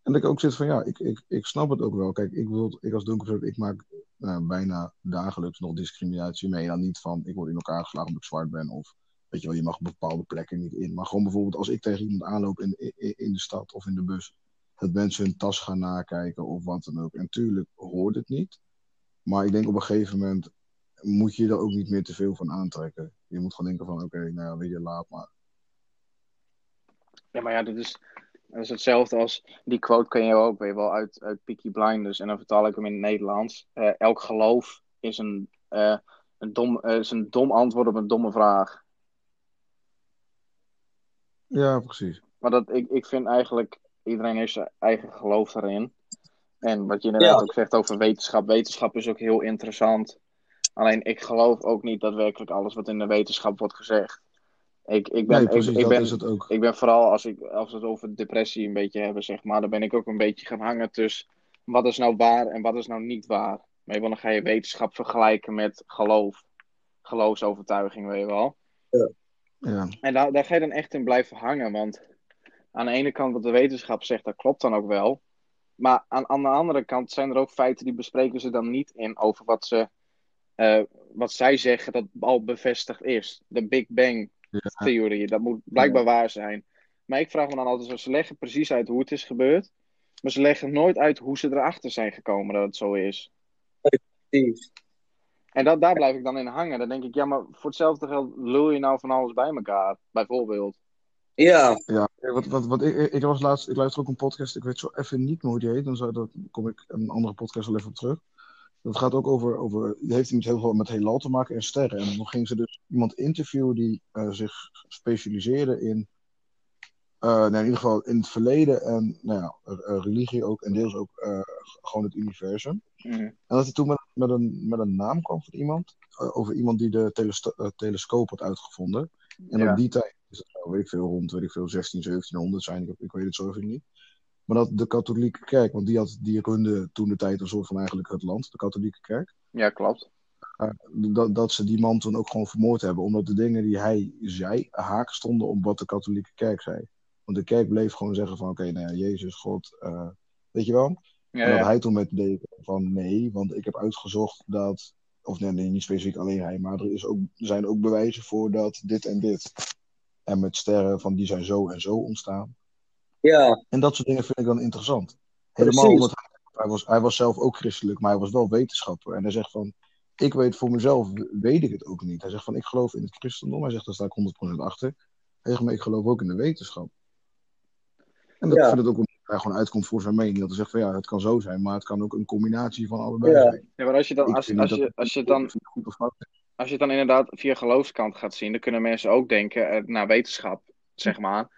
En dat ik ook zit van ja, ik, ik, ik snap het ook wel. Kijk, ik, wil, ik als donkerpersoon, ik maak nou, bijna dagelijks nog discriminatie mee. Dan niet van ik word in elkaar geslagen omdat ik zwart ben of weet je wel, je mag bepaalde plekken niet in. Maar gewoon bijvoorbeeld als ik tegen iemand aanloop in, in, in de stad of in de bus, dat mensen hun tas gaan nakijken of wat dan ook. En tuurlijk hoort het niet. Maar ik denk op een gegeven moment moet je er ook niet meer te veel van aantrekken. Je moet gewoon denken van oké, nou ja, weet je, laat maar. Ja, maar ja, dit is, dat is hetzelfde als die quote ken je ook, weet je wel, uit, uit Peaky Blinders. En dan vertaal ik hem in het Nederlands. Eh, elk geloof is een, eh, een, dom, eh, is een dom antwoord op een domme vraag. Ja, precies. Maar dat, ik, ik vind eigenlijk, iedereen heeft zijn eigen geloof erin. En wat je inderdaad Ja. ook zegt over wetenschap. Wetenschap is ook heel interessant. Alleen ik geloof ook niet daadwerkelijk alles wat in de wetenschap wordt gezegd. Ik, ik ben, Nee, precies, ik, ik dat ben, is het ook. ik ben vooral, als, ik, als we het over depressie een beetje hebben, zeg maar, dan ben ik ook een beetje gaan hangen tussen wat is nou waar en wat is nou niet waar. Maar dan ga je wetenschap vergelijken met geloof. Geloofsovertuiging, weet je wel. Ja. En daar, daar ga je dan echt in blijven hangen. Want aan de ene kant wat de wetenschap zegt, dat klopt dan ook wel. Maar aan, aan de andere kant zijn er ook feiten die bespreken ze dan niet in over wat, ze, eh, wat zij zeggen dat al bevestigd is. De Big Bang Ja. theorie, dat moet blijkbaar waar zijn. Maar ik vraag me dan altijd, ze leggen precies uit hoe het is gebeurd. Maar ze leggen nooit uit hoe ze erachter zijn gekomen dat het zo is. precies. En dat, daar blijf ik dan in hangen. Dan denk ik, ja, maar voor hetzelfde geld lul je nou van alles bij elkaar. Bijvoorbeeld. Ja, Ja, wat, wat, wat ik, ik was laatst, ik luister ook een podcast, ik weet zo even niet meer hoe die heet, dan zou, dat kom ik een andere podcast wel even op terug. Dat gaat ook over, over die heeft iets heel veel met heelal te maken en sterren. En dan ging ze dus iemand interviewen die eh, zich specialiseerde in, eh, nou, in ieder geval in het verleden en nou ja, eh, religie ook en deels ook eh, gewoon het universum. Mhm. En dat hij toen met, met, een, met een naam kwam van iemand, over iemand die de telescoop had uitgevonden. En Ja. op die tijd nou, weet ik veel, rond weet ik veel, 16, 1700 zijn, ik, ik weet het zo even niet. Maar dat de katholieke kerk, want die, had, die runde toen de tijd een soort van eigenlijk het land, de katholieke kerk. Ja, klopt. Dat, dat ze die man toen ook gewoon vermoord hebben, omdat de dingen die hij zei haak stonden op wat de katholieke kerk zei. Want de kerk bleef gewoon zeggen van, oké, nou ja, Jezus, God, eh, weet je wel? Ja, En dat ja. hij toen met deed van nee, want ik heb uitgezocht dat, of nee, nee, niet specifiek alleen hij, maar er, is ook, er zijn ook bewijzen voor dat dit en dit. En met sterren van die zijn zo en zo ontstaan. ja, En dat soort dingen vind ik dan interessant. Helemaal Precies. omdat hij, hij was, hij was zelf ook christelijk, maar hij was wel wetenschapper. En hij zegt van, ik weet voor mezelf, weet ik het ook niet. Hij zegt van, ik geloof in het christendom. Hij zegt, daar sta ik 100% achter. Hij zegt, maar ik geloof ook in de wetenschap. En dat Ja. ik vind het ook omdat hij gewoon uitkomt voor zijn mening. Dat hij zegt van ja, het kan zo zijn, maar het kan ook een combinatie van allebei Ja. zijn. Ja, maar als je dan, Ik als, vind als, je, als je dan goed of fout. Als je het dan inderdaad via geloofskant gaat zien, dan kunnen mensen ook denken eh, naar wetenschap, zeg maar.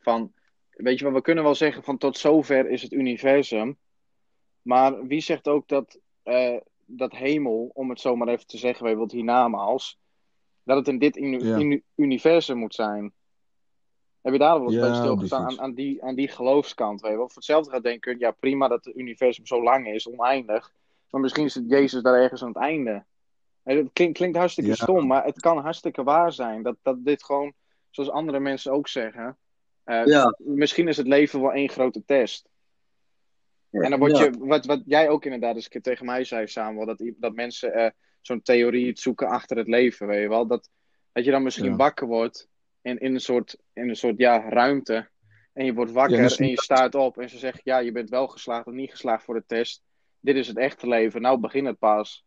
Van, weet je wel, we kunnen wel zeggen van tot zover is het universum. Maar wie zegt ook dat, eh, dat hemel, om het zo maar even te zeggen, wat hiernamaals, dat het in dit Ja. universum moet zijn? Heb je daar wel eens Ja, stilgestaan aan, aan, die, aan die geloofskant? Weet je wel? Voor hetzelfde gaat denken, ja prima dat het universum zo lang is, oneindig. Maar misschien zit Jezus daar ergens aan het einde. Dat klinkt, klinkt hartstikke Ja. stom, maar het kan hartstikke waar zijn. Dat, dat dit gewoon, zoals andere mensen ook zeggen. eh, Ja. Misschien is het leven wel één grote test. En dan word je, wat, wat jij ook inderdaad eens een keer tegen mij zei, Samuel, dat, dat mensen eh, zo'n theorie het zoeken achter het leven, weet je wel. Dat, dat je dan misschien wakker wordt in, in een soort, in een soort ja, ruimte. En je wordt wakker Ja, en je staat op en ze zegt, ja, je bent wel geslaagd of niet geslaagd voor de test. Dit is het echte leven, nou begin het pas.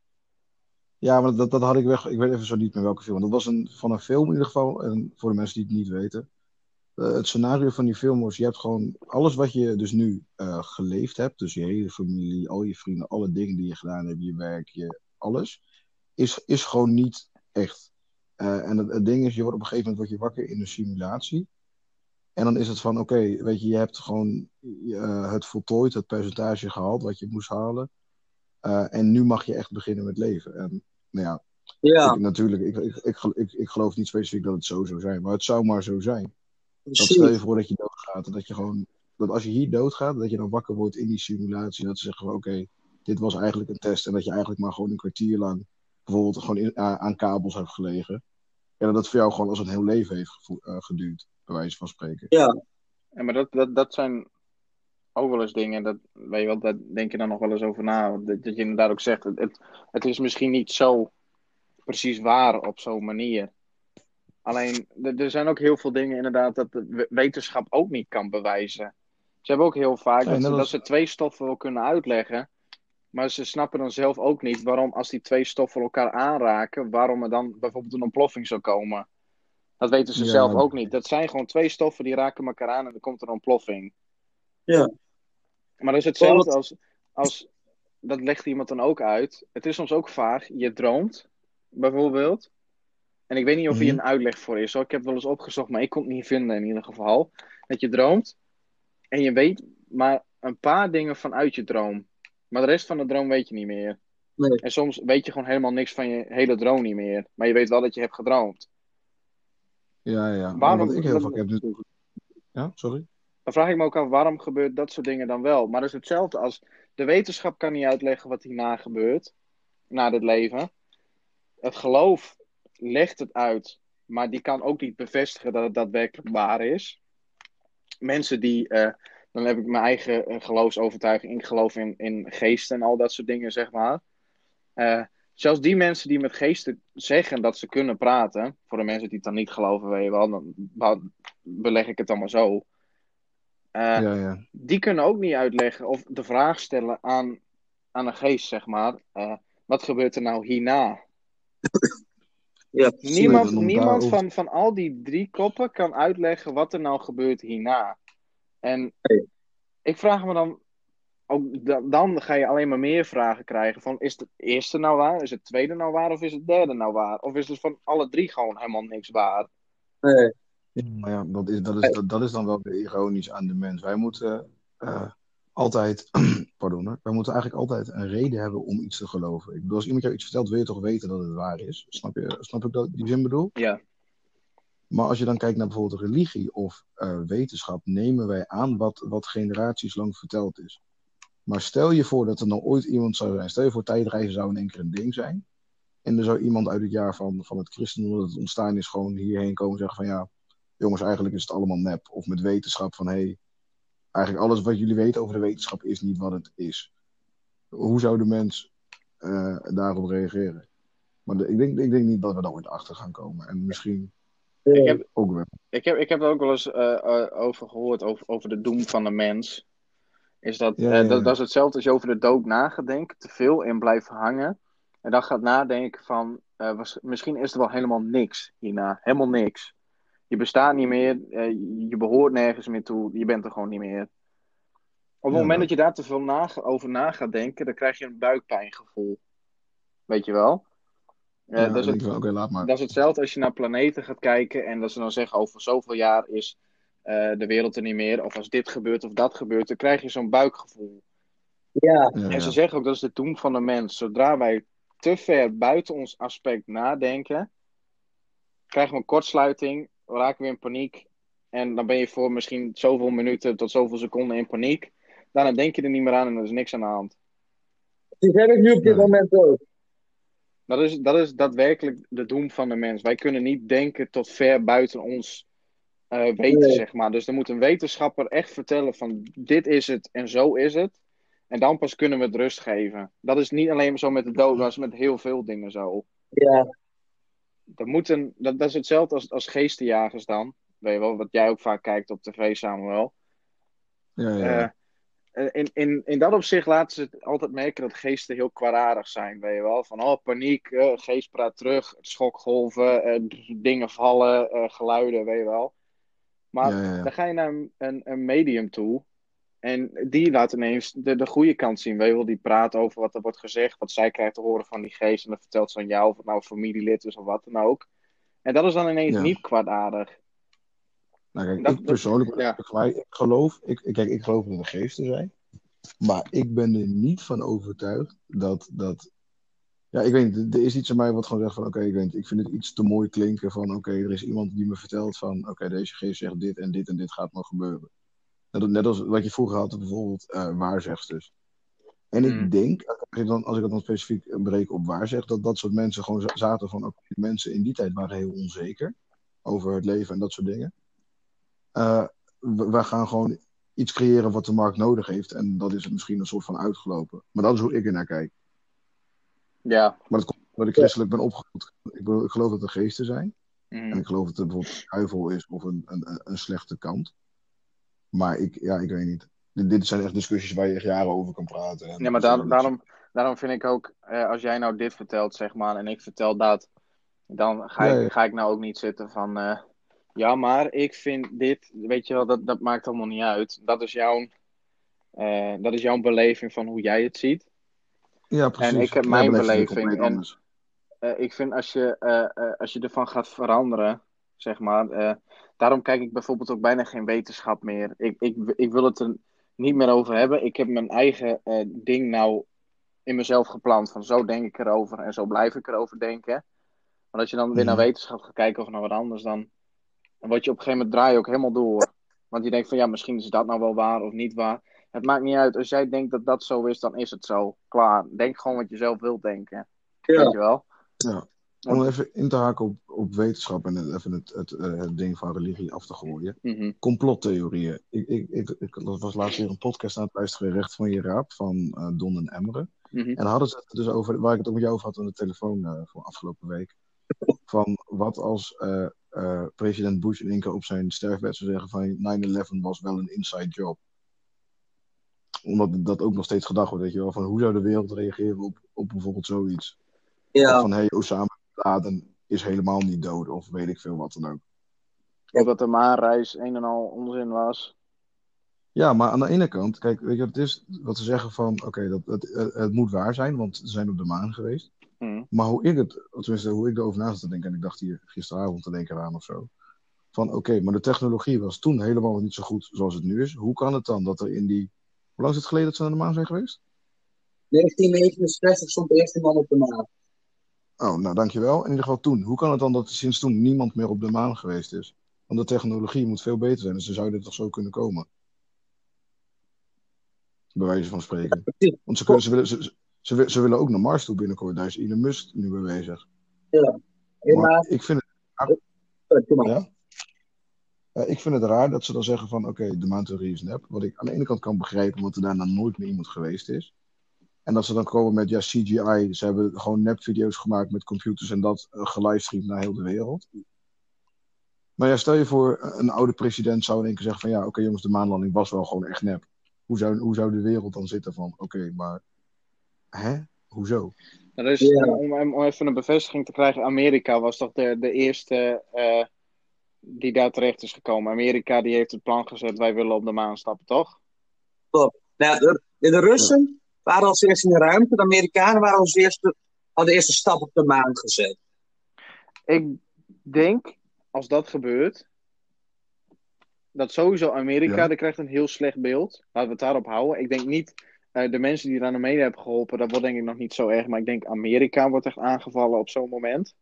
Ja, maar dat, dat had ik weg. Ik weet even zo niet meer welke film. Dat was een, van een film in ieder geval. En voor de mensen die het niet weten. Eh, het scenario van die film was: je hebt gewoon alles wat je dus nu eh, geleefd hebt. Dus je hele familie, al je vrienden, alle dingen die je gedaan hebt, je werk, je, alles. Is, is gewoon niet echt. Eh, en het, ding is: je wordt op een gegeven moment word je wakker in een simulatie. En dan is het van: oké, weet je, je hebt gewoon het voltooid, het percentage gehaald wat je moest halen. Eh, en nu mag je echt beginnen met leven. En nou ja, Ja, ik, natuurlijk, ik, ik, ik, ik, ik geloof niet specifiek dat het zo zou zijn, maar het zou maar zo zijn. Dat stel je voor dat je doodgaat en dat je gewoon, dat als je hier doodgaat, dat je dan wakker wordt in die simulatie. En dat ze zeggen van oké, dit was eigenlijk een test. En dat je eigenlijk maar gewoon een kwartier lang bijvoorbeeld gewoon in, aan, aan kabels hebt gelegen. En dat het voor jou gewoon als een heel leven heeft gevo- eh, geduurd, bij wijze van spreken. Ja, Ja, maar dat, dat, dat zijn ook wel eens dingen, dat, weet je wel, daar denk je dan nog wel eens over na. Dat, dat je inderdaad ook zegt, het, het, het is misschien niet zo precies waar op zo'n manier. Alleen, er er zijn ook heel veel dingen inderdaad dat de we- wetenschap ook niet kan bewijzen. Ze hebben ook heel vaak Nee, dat, ze, dat twee stoffen wel kunnen uitleggen. Maar ze snappen dan zelf ook niet waarom als die twee stoffen elkaar aanraken, waarom er dan bijvoorbeeld een ontploffing zou komen. Dat weten ze Ja. zelf ook niet. Dat zijn gewoon twee stoffen die raken elkaar aan en dan komt er een ontploffing. Ja. Maar dat is hetzelfde als, als, dat legt iemand dan ook uit. Het is soms ook vaag. Je droomt, bijvoorbeeld. En ik weet niet of hier Mhm. een uitleg voor is. Hoor. Ik heb wel eens opgezocht, maar ik kon het niet vinden in ieder geval. Dat je droomt en je weet maar een paar dingen vanuit je droom. Maar de rest van de droom weet je niet meer. Nee. En soms weet je gewoon helemaal niks van je hele droom niet meer. Maar je weet wel dat je hebt gedroomd. Ja, ja. Waarom- wat ik heel vaak heb natuurlijk... Ja, sorry? Dan vraag ik me ook af, waarom gebeurt dat soort dingen dan wel? Maar dat is hetzelfde als, de wetenschap kan niet uitleggen wat hierna gebeurt, na dit leven. Het geloof legt het uit, maar die kan ook niet bevestigen dat het daadwerkelijk waar is. Mensen die, eh, dan heb ik mijn eigen eh, geloofsovertuiging, ik geloof in, geesten en al dat soort dingen, zeg maar. Eh, zelfs die mensen die met geesten zeggen dat ze kunnen praten, voor de mensen die het dan niet geloven, dan be- beleg ik het maar zo. Eh, Ja, ja. die kunnen ook niet uitleggen of de vraag stellen aan, aan een geest, zeg maar. eh, wat gebeurt er nou hierna? ja. Niemand, niemand daarover- van, van al die drie koppen kan uitleggen wat er nou gebeurt hierna. En ik vraag me dan, ook da- dan ga je alleen maar meer vragen krijgen. Van, is het eerste nou waar? Is het tweede nou waar? Of is het derde nou waar? Of is het van alle drie gewoon helemaal niks waar? Nee. Maar ja, dat is, dat, is, dat, dat is dan wel weer ironisch aan de mens. Wij moeten eh, altijd, pardon, hoor. wij moeten eigenlijk altijd een reden hebben om iets te geloven. Ik bedoel, als iemand jou iets vertelt, wil je toch weten dat het waar is? Snap je, snap ik dat, die zin bedoel? Ja. Maar als je dan kijkt naar bijvoorbeeld religie of eh, wetenschap, nemen wij aan wat, wat generaties lang verteld is. Maar stel je voor dat er nou ooit iemand zou zijn, stel je voor tijdreizen zou in één keer een ding zijn. En er zou iemand uit het jaar van, van het christendom dat het ontstaan is, gewoon hierheen komen en zeggen van ja, jongens, eigenlijk is het allemaal nep. Of met wetenschap van hé, hey, eigenlijk alles wat jullie weten over de wetenschap is niet wat het is. Hoe zou de mens eh, daarop reageren? Maar de- ik, denk, ik denk niet dat we daar ooit achter gaan komen. En misschien. Ik heb, ook wel. Ik heb, ik heb er ook wel eens eh, eh, over gehoord, over, over de doem van de mens. Is dat, Ja, ja, dat, is hetzelfde als je over de dood nagedenkt, te veel in blijft hangen. En dan gaat nadenken van, was, misschien is er wel helemaal niks hierna, helemaal niks. Je bestaat niet meer, eh, je behoort nergens meer toe, je bent er gewoon niet meer. Op het Ja, moment dat je daar te veel na, over na gaat denken, dan krijg je een buikpijngevoel. Weet je wel? Eh, Ja, dat, is het, laat maar. dat is hetzelfde als je naar planeten gaat kijken en dat ze dan zeggen over zoveel jaar is eh, de wereld er niet meer. Of als dit gebeurt of dat gebeurt, dan krijg je zo'n buikgevoel. Ja, Ja, En ze zeggen ook dat is de doem van de mens. Zodra wij te ver buiten ons aspect nadenken, krijgen we een kortsluiting, raken we in paniek. En dan ben je voor misschien zoveel minuten tot zoveel seconden in paniek. Daarna denk je er niet meer aan en er is niks aan de hand. die heb ik nu op dit moment ook. Dat is, dat is daadwerkelijk de doem van de mens. Wij kunnen niet denken tot ver buiten ons eh, weten, Nee. zeg maar. Dus er moet een wetenschapper echt vertellen van dit is het en zo is het. En dan pas kunnen we het rust geven. Dat is niet alleen zo met de dood, dat is met heel veel dingen zo. Ja, Er moet een, dat, dat is hetzelfde als, als geestenjagers dan. Weet je wel, wat jij ook vaak kijkt op tv, Samuel. Ja, ja. Eh, eh, in, in, in dat opzicht laten ze het altijd merken dat geesten heel kwaadaardig zijn, weet je wel. Van, oh, paniek, eh, geest praat terug, schokgolven, dingen vallen, geluiden, weet je wel. Maar Ja, dan ga je naar een, een, een medium toe en die laat ineens de, de goede kant zien, weet je wel. Die praat over wat er wordt gezegd, wat zij krijgt te horen van die geest en dan vertelt ze aan jou of het nou een familielid is of wat dan ook. En dat is dan ineens Ja. niet kwaadaardig. Nou, kijk, Dat- ik persoonlijk, ja. ik, geloof, ik, kijk, ik geloof dat er geesten zijn. Maar ik ben er niet van overtuigd dat, dat ja, ik weet niet, er is iets in mij wat gewoon zegt van, oké, ik weet niet, ik vind het iets te mooi klinken van, oké, er is iemand die me vertelt van, oké, deze geest zegt dit en dit en dit gaat nog gebeuren. Net, net als wat je vroeger had, bijvoorbeeld eh waarzegsters. En ik Mm. denk, als ik, dan, als ik het dan specifiek breek op waarzeg, dat dat soort mensen gewoon za- zaten van, oké, mensen in die tijd waren heel onzeker over het leven en dat soort dingen. Eh, we, we gaan gewoon iets creëren wat de markt nodig heeft. En dat is misschien een soort van uitgelopen. Maar dat is hoe ik er naar kijk. Ja. Maar dat komt omdat ik christelijk ben opgevoed. Ik, bedoel, ik geloof dat er geesten zijn. Mhm. En ik geloof dat er bijvoorbeeld een duivel is of een, een, een slechte kant. Maar ik, ja, ik weet niet. Dit, dit zijn echt discussies waar je echt jaren over kan praten. En Ja, maar daar- daarom, daarom vind ik ook, eh, als jij nou dit vertelt, zeg maar, en ik vertel dat, dan ga, ik, ga ik nou ook niet zitten van, eh, ja, maar ik vind dit, weet je wel, dat, dat maakt allemaal niet uit. Dat is jouw, eh, dat is jouw beleving van hoe jij het ziet. Ja, precies. en ik heb Mijn beleving en-. Eh, ik vind als je, als je ervan gaat veranderen, zeg maar, eh, daarom kijk ik bijvoorbeeld ook bijna geen wetenschap meer. Ik, ik, ik wil het er niet meer over hebben. Ik heb mijn eigen eh, ding nou in mezelf gepland. Van zo denk ik erover en zo blijf ik erover denken. Maar als je dan weer naar Mhm. wetenschap gaat kijken of naar wat anders, dan, dan word je op een gegeven moment draai je ook helemaal door. Want je denkt van ja, misschien is dat nou wel waar of niet waar. Het maakt niet uit. Als jij denkt dat dat zo is, dan is het zo. Klaar. Denk gewoon wat je zelf wilt denken. Weet je wel? Ja. Om even in te haken op, op wetenschap en even het, het, eh, het ding van religie af te gooien. Mhm. Complottheorieën. Ik, ik, ik, ik was laatst weer een podcast aan het luisteren, Recht van je Raap, van eh, Don en Emmeren. Mhm. En dan hadden ze het dus over, waar ik het ook met jou over had aan de telefoon eh, voor afgelopen week. Van wat als president Bush in één keer op zijn sterfbed zou zeggen van 9-11 was wel een inside job. Omdat dat ook nog steeds gedacht wordt, weet je wel. Van hoe zou de wereld reageren op, op bijvoorbeeld zoiets? Ja. van hey, Osama Bin Laden is helemaal niet dood of weet ik veel wat dan ook. Of dat de maanreis een en al onzin was. Ja, maar aan de ene kant, kijk, weet je wat het is? Wat ze zeggen van, oké, dat het, het, het moet waar zijn, want ze zijn op de maan geweest. Hm. Maar hoe ik het, tenminste hoe ik erover na zat te denken, en ik dacht hier gisteravond te denken aan of zo. Van oké, maar de technologie was toen helemaal niet zo goed zoals het nu is. Hoe kan het dan dat er in die. Hoe lang is het geleden dat ze naar de maan zijn geweest? 1969 stond de eerste man op de maan. Oh, nou dankjewel. In ieder geval toen. Hoe kan het dan dat er sinds toen niemand meer op de maan geweest is? Want de technologie moet veel beter zijn, dus ze zouden toch zo kunnen komen. Bij wijze van spreken. Want ze, kunnen, ze, willen, ze, ze, wi- ze willen ook naar Mars toe binnenkort. Daar is Elon Musk nu mee bezig. Ja. Maar ik vind het maar. Ja? Eh, ik vind het raar dat ze dan zeggen van oké, de maantheorie is nep. Wat ik aan de ene kant kan begrijpen, omdat er daarna nooit meer iemand geweest is. En dat ze dan komen met ja, CGI. Ze hebben gewoon nepvideo's gemaakt met computers en dat uh, gelivestreamd naar heel de wereld. Maar ja, stel je voor, eh, een oude president zou in één keer zeggen van ja, oké jongens, de maanlanding was wel gewoon echt nep. Hoe zou, hoe zou de wereld dan zitten van oké, maar hè? Hoezo? Dat is, Ja. om, om even een bevestiging te krijgen, Amerika was toch de, de eerste, eh, die daar terecht is gekomen. Amerika die heeft het plan gezet, wij willen op de maan stappen, toch? Nou, de, de Russen waren als eerste in de ruimte. De Amerikanen waren als eerste, hadden de eerste stap op de maan gezet. Ik denk, als dat gebeurt, dat sowieso Amerika, Ja. die krijgt een heel slecht beeld. Laten we het daarop houden. Ik denk niet, eh, de mensen die er aan de mede hebben geholpen, dat wordt denk ik nog niet zo erg. Maar ik denk Amerika wordt echt aangevallen op zo'n moment.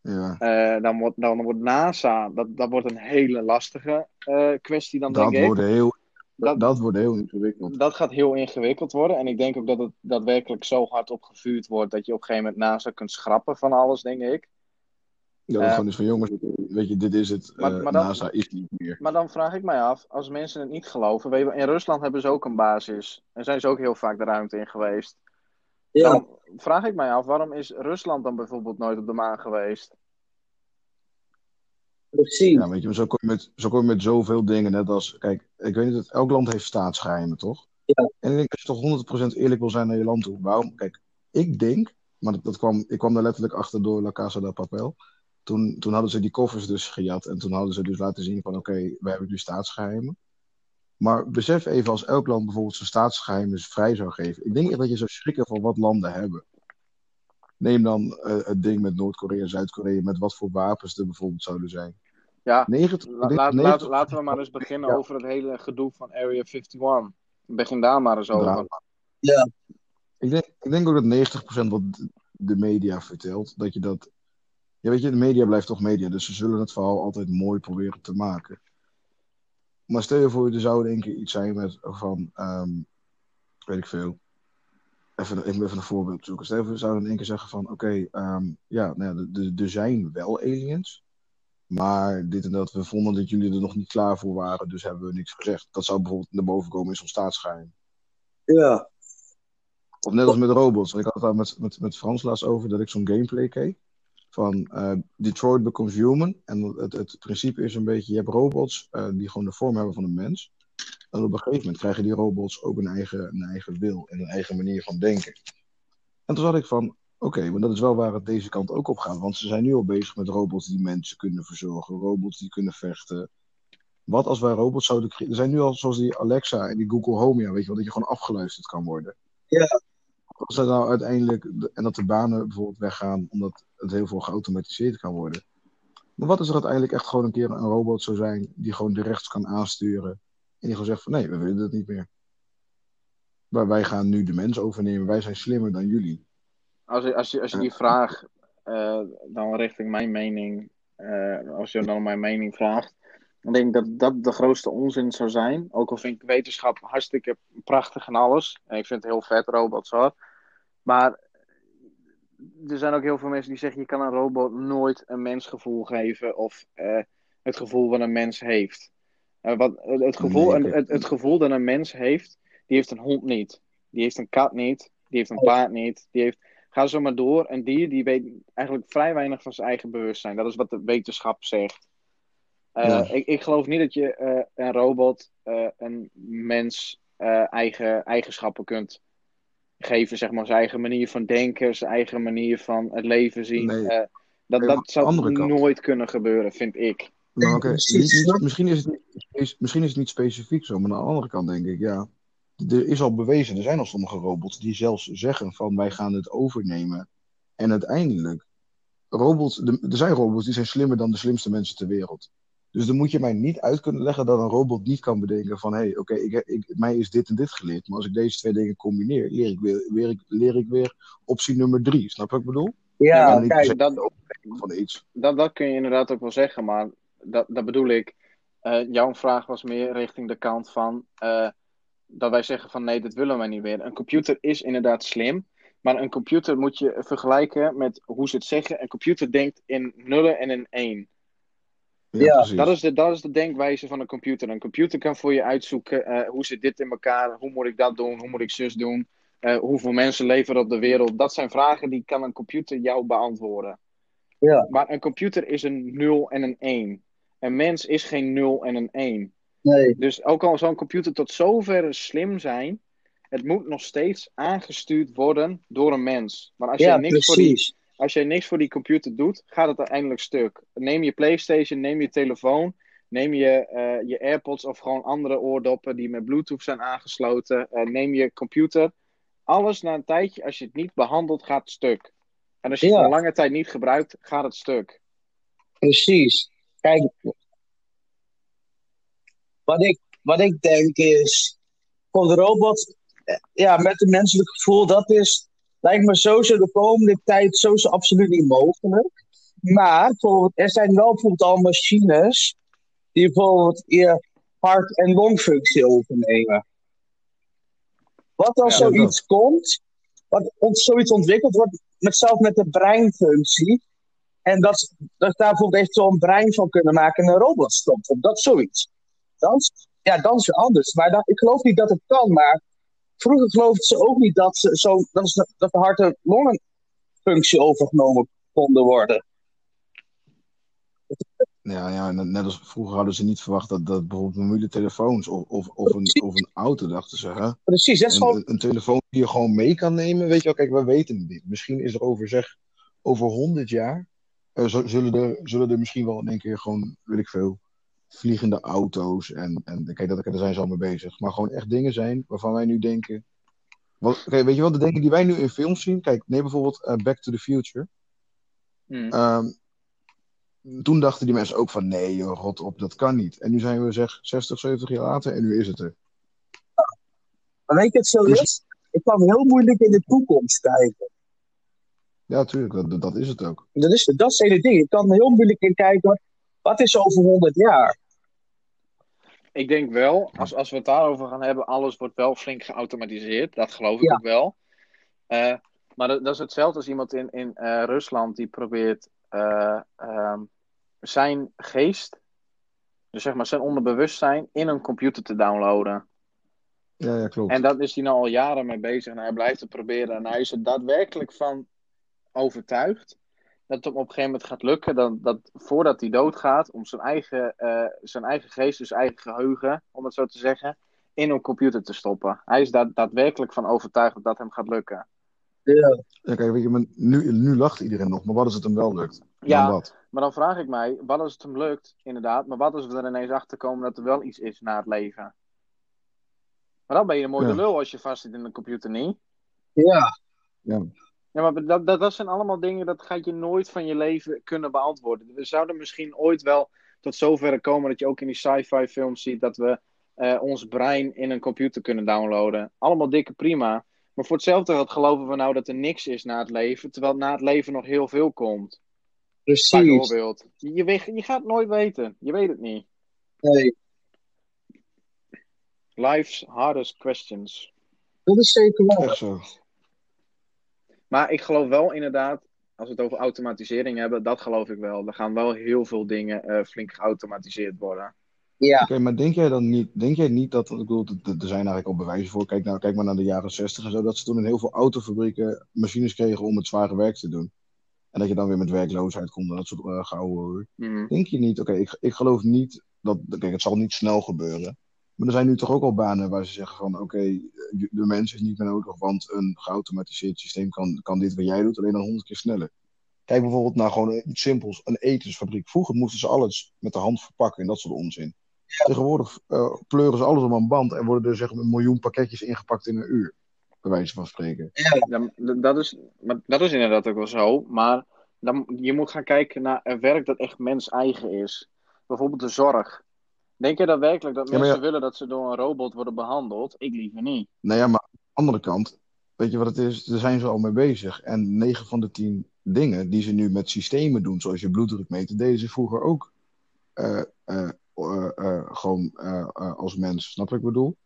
Ja, Eh, dan, wordt, dan wordt NASA, dat, dat wordt een hele lastige eh, kwestie dan dat denk ik. wordt, heel, Dat- dat wordt heel ingewikkeld. Dat gaat heel ingewikkeld worden. En ik denk ook dat het daadwerkelijk zo hard opgevuurd wordt dat je op een gegeven moment NASA kunt schrappen van alles, denk ik. Ja, dat Eh, gewoon is van jongens, weet je, dit is het. Maar- eh, maar dat- NASA is niet meer. Maar dan vraag ik mij af, als mensen het niet geloven, weet je, in Rusland hebben ze ook een basis. En zijn ze ook heel vaak de ruimte in geweest. Ja, Dan vraag ik mij af, waarom is Rusland dan bijvoorbeeld nooit op de maan geweest? Precies. Ja, weet je, maar zo kom je met, zo kom je met zoveel dingen. Net als, kijk, ik weet niet, elk land heeft staatsgeheimen, toch? Ja. En ik denk dat je toch 100% eerlijk wil zijn naar je land toe. Waarom? Kijk, ik denk, maar dat, dat kwam, ik kwam daar letterlijk achter door La Casa de Papel. Toen, toen hadden ze die koffers dus gejat. En toen hadden ze dus laten zien van, oké, we hebben nu staatsgeheimen. Maar besef even, als elk land bijvoorbeeld zijn staatsgeheimen vrij zou geven. Ik denk echt dat je zou schrikken van wat landen hebben. Neem dan eh, het ding met Noord-Korea en Zuid-Korea, met wat voor wapens er bijvoorbeeld zouden zijn. Ja, 90, la- ik denk laat, 90 laat- laten we maar eens beginnen Ja. over het hele gedoe van Area 51. Begin daar maar eens over. Ja. Ik denk, ik denk ook dat 90% wat de media vertelt, dat je dat. Ja, weet je, de media blijft toch media, dus ze zullen het verhaal altijd mooi proberen te maken. Maar stel je voor, er zou in één keer iets zijn met van, ehm, weet ik veel. Even, ik moet even een voorbeeld zoeken. Stel we zouden in één keer zeggen van, oké, ehm, ja, nou ja, er- zijn wel aliens. Maar dit en dat, we vonden dat jullie er nog niet klaar voor waren, dus hebben we niks gezegd. Dat zou bijvoorbeeld naar boven komen in zo'n staatsgeheim. Ja, Of net als met robots. Want ik had het daar met, met, met Frans laatst over dat ik zo'n gameplay keek. Van eh, Detroit Becomes Human. En het, het principe is een beetje: je hebt robots eh, die gewoon de vorm hebben van een mens. En op een gegeven moment krijgen die robots ook een eigen, een eigen wil en een eigen manier van denken. En toen zat ik van: oké, maar dat is wel waar het deze kant ook op gaat. Want ze zijn nu al bezig met robots die mensen kunnen verzorgen, robots die kunnen vechten. Wat als wij robots zouden creëren? Er zijn nu al zoals die Alexa en die Google Home, ja, weet je wel, dat je gewoon afgeluisterd kan worden. Als dat nou uiteindelijk, en dat de banen bijvoorbeeld weggaan, omdat het heel veel geautomatiseerd kan worden. Maar wat is er uiteindelijk echt gewoon een keer een robot zou zijn, die gewoon de rechts kan aansturen. En die gewoon zegt van nee, we willen dat niet meer. Maar wij gaan nu de mens overnemen, wij zijn slimmer dan jullie. Als je, als je, als je die vraag eh, dan richting mijn mening, eh, als je dan mijn mening vraagt, dan denk ik dat dat de grootste onzin zou zijn. Ook al vind ik wetenschap hartstikke prachtig en alles. En ik vind het heel vet, robots hoor. Maar er zijn ook heel veel mensen die zeggen, je kan een robot nooit een mensgevoel geven of eh, het gevoel wat een mens heeft. Eh, wat, het, het gevoel, Nee, het, het gevoel dat een mens heeft, die heeft een hond niet. Die heeft een kat niet. Die heeft een paard niet. Die heeft, ga zo maar door. Een dier die weet eigenlijk vrij weinig van zijn eigen bewustzijn. Dat is wat de wetenschap zegt. Eh, Ja. ik, ik geloof niet dat je eh, een robot eh, een mens eh, eigen eigenschappen kunt geven. Zeg maar zijn eigen manier van denken, zijn eigen manier van het leven zien. Nee. Eh, dat, dat zou nooit kunnen gebeuren, vind ik. Nou, oké, misschien, is het niet, misschien is het niet specifiek zo, maar aan de andere kant denk ik, ja, er is al bewezen, er zijn al sommige robots die zelfs zeggen van wij gaan het overnemen. En uiteindelijk, robots, er zijn robots die zijn slimmer dan de slimste mensen ter wereld. Dus dan moet je mij niet uit kunnen leggen dat een robot niet kan bedenken van hé, hey, oké, ik, ik, mij is dit en dit geleerd, maar als ik deze twee dingen combineer, leer ik weer, weer, ik- leer ik weer optie nummer drie. Snap je wat ik bedoel? ja, per kijk, dat- van iets. Dat, dat kun je inderdaad ook wel zeggen, maar dat, dat bedoel ik. Eh, jouw vraag was meer richting de kant van eh, dat wij zeggen van nee, dit willen wij niet meer. Een computer is inderdaad slim, maar een computer moet je vergelijken met hoe ze het zeggen. Een computer denkt in nullen en in één. Ja, precies. Dat is, de, dat is de denkwijze van een computer. Een computer kan voor je uitzoeken eh, hoe zit dit in elkaar, hoe moet ik dat doen, hoe moet ik zus doen, eh, hoeveel mensen leven er op de wereld. Dat zijn vragen die kan een computer jou beantwoorden. Ja. Maar een computer is een 0 en een 1. Een mens is geen 0 en een 1. nee, Dus ook al zou een computer tot zover slim zijn, het moet nog steeds aangestuurd worden door een mens. Maar als ja, je niks voor die als jij niks voor die computer doet, gaat het uiteindelijk stuk. Neem je PlayStation, neem je telefoon, neem je, eh, je AirPods of gewoon andere oordoppen die met Bluetooth zijn aangesloten. Eh, neem je computer. Alles na een tijdje, als je het niet behandelt, gaat het stuk. En als je het een lange tijd niet gebruikt, gaat het stuk. Precies. Kijk, wat ik, wat ik denk is, voor de robot, eh, ja, met een menselijk gevoel, dat is, lijkt me sowieso de komende tijd sowieso absoluut niet mogelijk. Maar er zijn wel bijvoorbeeld al machines die bijvoorbeeld je hart- en longfunctie overnemen. Wat als Ja, zoiets komt, wat zoiets ontwikkeld wordt, met, zelf met de breinfunctie, en dat, dat daar bijvoorbeeld echt zo'n brein van kunnen maken en een robot stopt. Of dat zoiets. Dan, ja, dan is het anders. Maar ik geloof niet dat het kan. Maar vroeger geloofden ze ook niet dat, ze zo, dat, de hart- en longenfunctie overgenomen konden worden. Ja, ja, net als vroeger hadden ze niet verwacht dat, dat bijvoorbeeld mobiele telefoons of, of, of, een, of een auto, dachten ze. Hè? Precies, dat is gewoon. Een, een, een telefoon die je gewoon mee kan nemen. Weet je wel, kijk, we weten het niet. Misschien is er over, zeg, over 100 jaar. Eh, zullen, er, zullen er misschien wel in één keer gewoon, weet ik veel, vliegende auto's. En, en kijk, dat, daar zijn ze al mee bezig. Maar gewoon echt dingen zijn waarvan wij nu denken. Wat, weet je wel, de dingen die wij nu in films zien. Kijk, neem bijvoorbeeld eh, Back to the Future. Hm. Ehm, toen dachten die mensen ook van nee, joh, rot op, dat kan niet. En nu zijn we zeg 60, 70 jaar later en nu is het er. Maar weet je het zo Dus- is? Ik kan heel moeilijk in de toekomst kijken. Ja, tuurlijk, dat, dat is het ook. Dat is, dat is het hele ding. Ik kan heel moeilijk in kijken. Wat, wat is over 100 jaar? Ik denk wel, als, als we het daarover gaan hebben, alles wordt wel flink geautomatiseerd. Dat geloof ik Ja. ook wel. Eh, maar dat, dat is hetzelfde als iemand in, in eh, Rusland die probeert eh, ehm, zijn geest, dus zeg maar zijn onderbewustzijn, in een computer te downloaden. Ja, ja, klopt. En daar is hij nou al jaren mee bezig en hij blijft het proberen. En hij is er daadwerkelijk van overtuigd dat het hem op een gegeven moment gaat lukken. Dat, dat voordat hij doodgaat, om zijn eigen, eh, zijn eigen geest, dus eigen geheugen, om het zo te zeggen, in een computer te stoppen. Hij is daar daadwerkelijk van overtuigd dat dat hem gaat lukken. Ja. Ja, kijk, weet je, maar nu, nu lacht iedereen nog, maar wat als het hem wel lukt? Ja. Dan wat? Maar dan vraag ik mij, wat als het hem lukt, inderdaad, maar wat als we er ineens achter komen dat er wel iets is na het leven? Maar dan ben je een mooie Ja. lul als je vast zit in de computer niet. Ja. Ja, maar dat, dat, dat zijn allemaal dingen, dat gaat je nooit van je leven kunnen beantwoorden. We zouden misschien ooit wel tot zover komen dat je ook in die sci-fi films ziet dat we eh, ons brein in een computer kunnen downloaden. Allemaal dikke prima. Maar voor hetzelfde geld geloven we nou dat er niks is na het leven, terwijl na het leven nog heel veel komt. Precies. Bijvoorbeeld. Je, je, weet- je gaat het nooit weten. Je weet het niet. Nee, Life's hardest questions. dat is zeker waar. Echt zo. Maar ik geloof wel inderdaad, als we het over automatisering hebben, dat geloof ik wel. Er gaan wel heel veel dingen eh, flink geautomatiseerd worden. Ja. Oké, maar denk jij dan niet, denk jij niet dat, ik bedoel, er zijn eigenlijk al bewijzen voor, kijk, nou, kijk maar naar de jaren 60 en zo, dat ze toen in heel veel autofabrieken machines kregen om het zware werk te doen. En dat je dan weer met werkloosheid komt en dat soort uh, gouden hoor. Mhm. Denk je niet, oké, ik, ik geloof niet dat, kijk, het zal niet snel gebeuren. Maar er zijn nu toch ook al banen waar ze zeggen van, oké, je- de mens is niet meer nodig, want een geautomatiseerd systeem kan, kan dit wat jij doet, alleen dan honderd keer sneller. Kijk bijvoorbeeld naar gewoon iets simpels, een etensfabriek. Vroeger moesten ze alles met de hand verpakken en dat soort onzin. Tegenwoordig eh, pleuren ze alles op een band en worden er zeg maar een miljoen pakketjes ingepakt in een uur. Bij wijze van spreken. Ja, dat, is, maar dat is inderdaad ook wel zo. Maar dan, je moet gaan kijken naar een werk dat echt mens-eigen is. Bijvoorbeeld de zorg. Denk je dat werkelijk dat Ja, mensen ja- willen dat ze door een robot worden behandeld? Ik liever niet. Nou ja, maar aan de andere kant, weet je wat het is? Daar zijn ze al mee bezig. En 9 van de 10 dingen die ze nu met systemen doen, zoals je bloeddruk meten, deden ze vroeger ook eh, eh, eh, gewoon als mens. Snap je wat ik bedoel?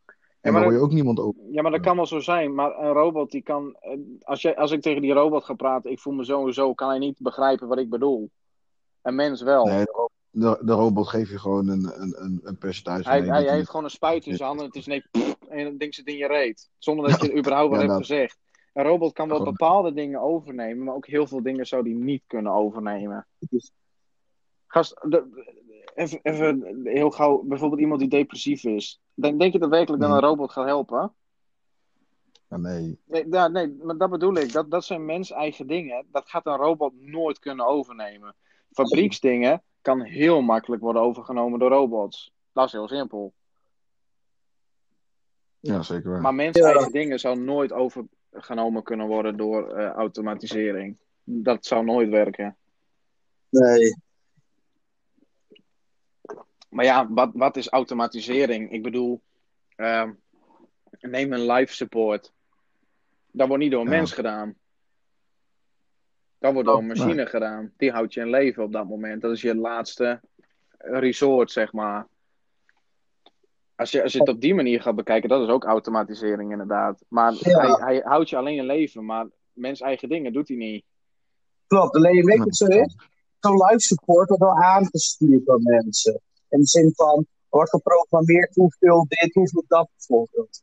En maar daar hoor je ook niemand over. Ja, maar dat kan wel zo zijn. Maar een robot die kan. Als, jij, als ik tegen die robot ga praten, ik voel me zo en zo, kan hij niet begrijpen wat ik bedoel. Een mens wel. Nee, de, de, robot geeft je gewoon een, een, een, een percentage. Hij, hij heeft gewoon een spuit in zijn handen en het is nee, pff, en dan ding zit in je reet. Zonder dat je überhaupt wat Ja, hebt dat- gezegd. Een robot kan wel Gewoon- bepaalde dingen overnemen, maar ook heel veel dingen zou die niet kunnen overnemen. Gast, de- even, even heel gauw, bijvoorbeeld iemand die depressief is. Denk, denk je dat werkelijk dat een Mhm. robot gaat helpen? Ja, nee. Nee, ja, nee, maar dat bedoel ik. Dat, dat zijn mens-eigen dingen. Dat gaat een robot nooit kunnen overnemen. Fabrieksdingen kan heel makkelijk worden overgenomen door robots. Dat is heel simpel. Ja, zeker waar. Maar mens-eigen dingen zou nooit overgenomen kunnen worden door eh, automatisering. Dat zou nooit werken. Nee. Maar ja, wat, wat is automatisering? Ik bedoel, ehm, neem een live support. Dat wordt niet door een Ja. mens gedaan. Dat wordt door een Oh, machine gedaan. Die houdt je in leven op dat moment. Dat is je laatste resort, zeg maar. Als je, als je het op die manier gaat bekijken, dat is ook automatisering inderdaad. Maar Ja. hij, hij houdt je alleen in leven, maar mens eigen dingen doet hij niet. Klopt, alleen weet je wat zo is? Zo'n live support wordt wel aangestuurd door mensen. In de zin van, er wordt geprogrammeerd hoeveel dit, hoeveel dat bijvoorbeeld.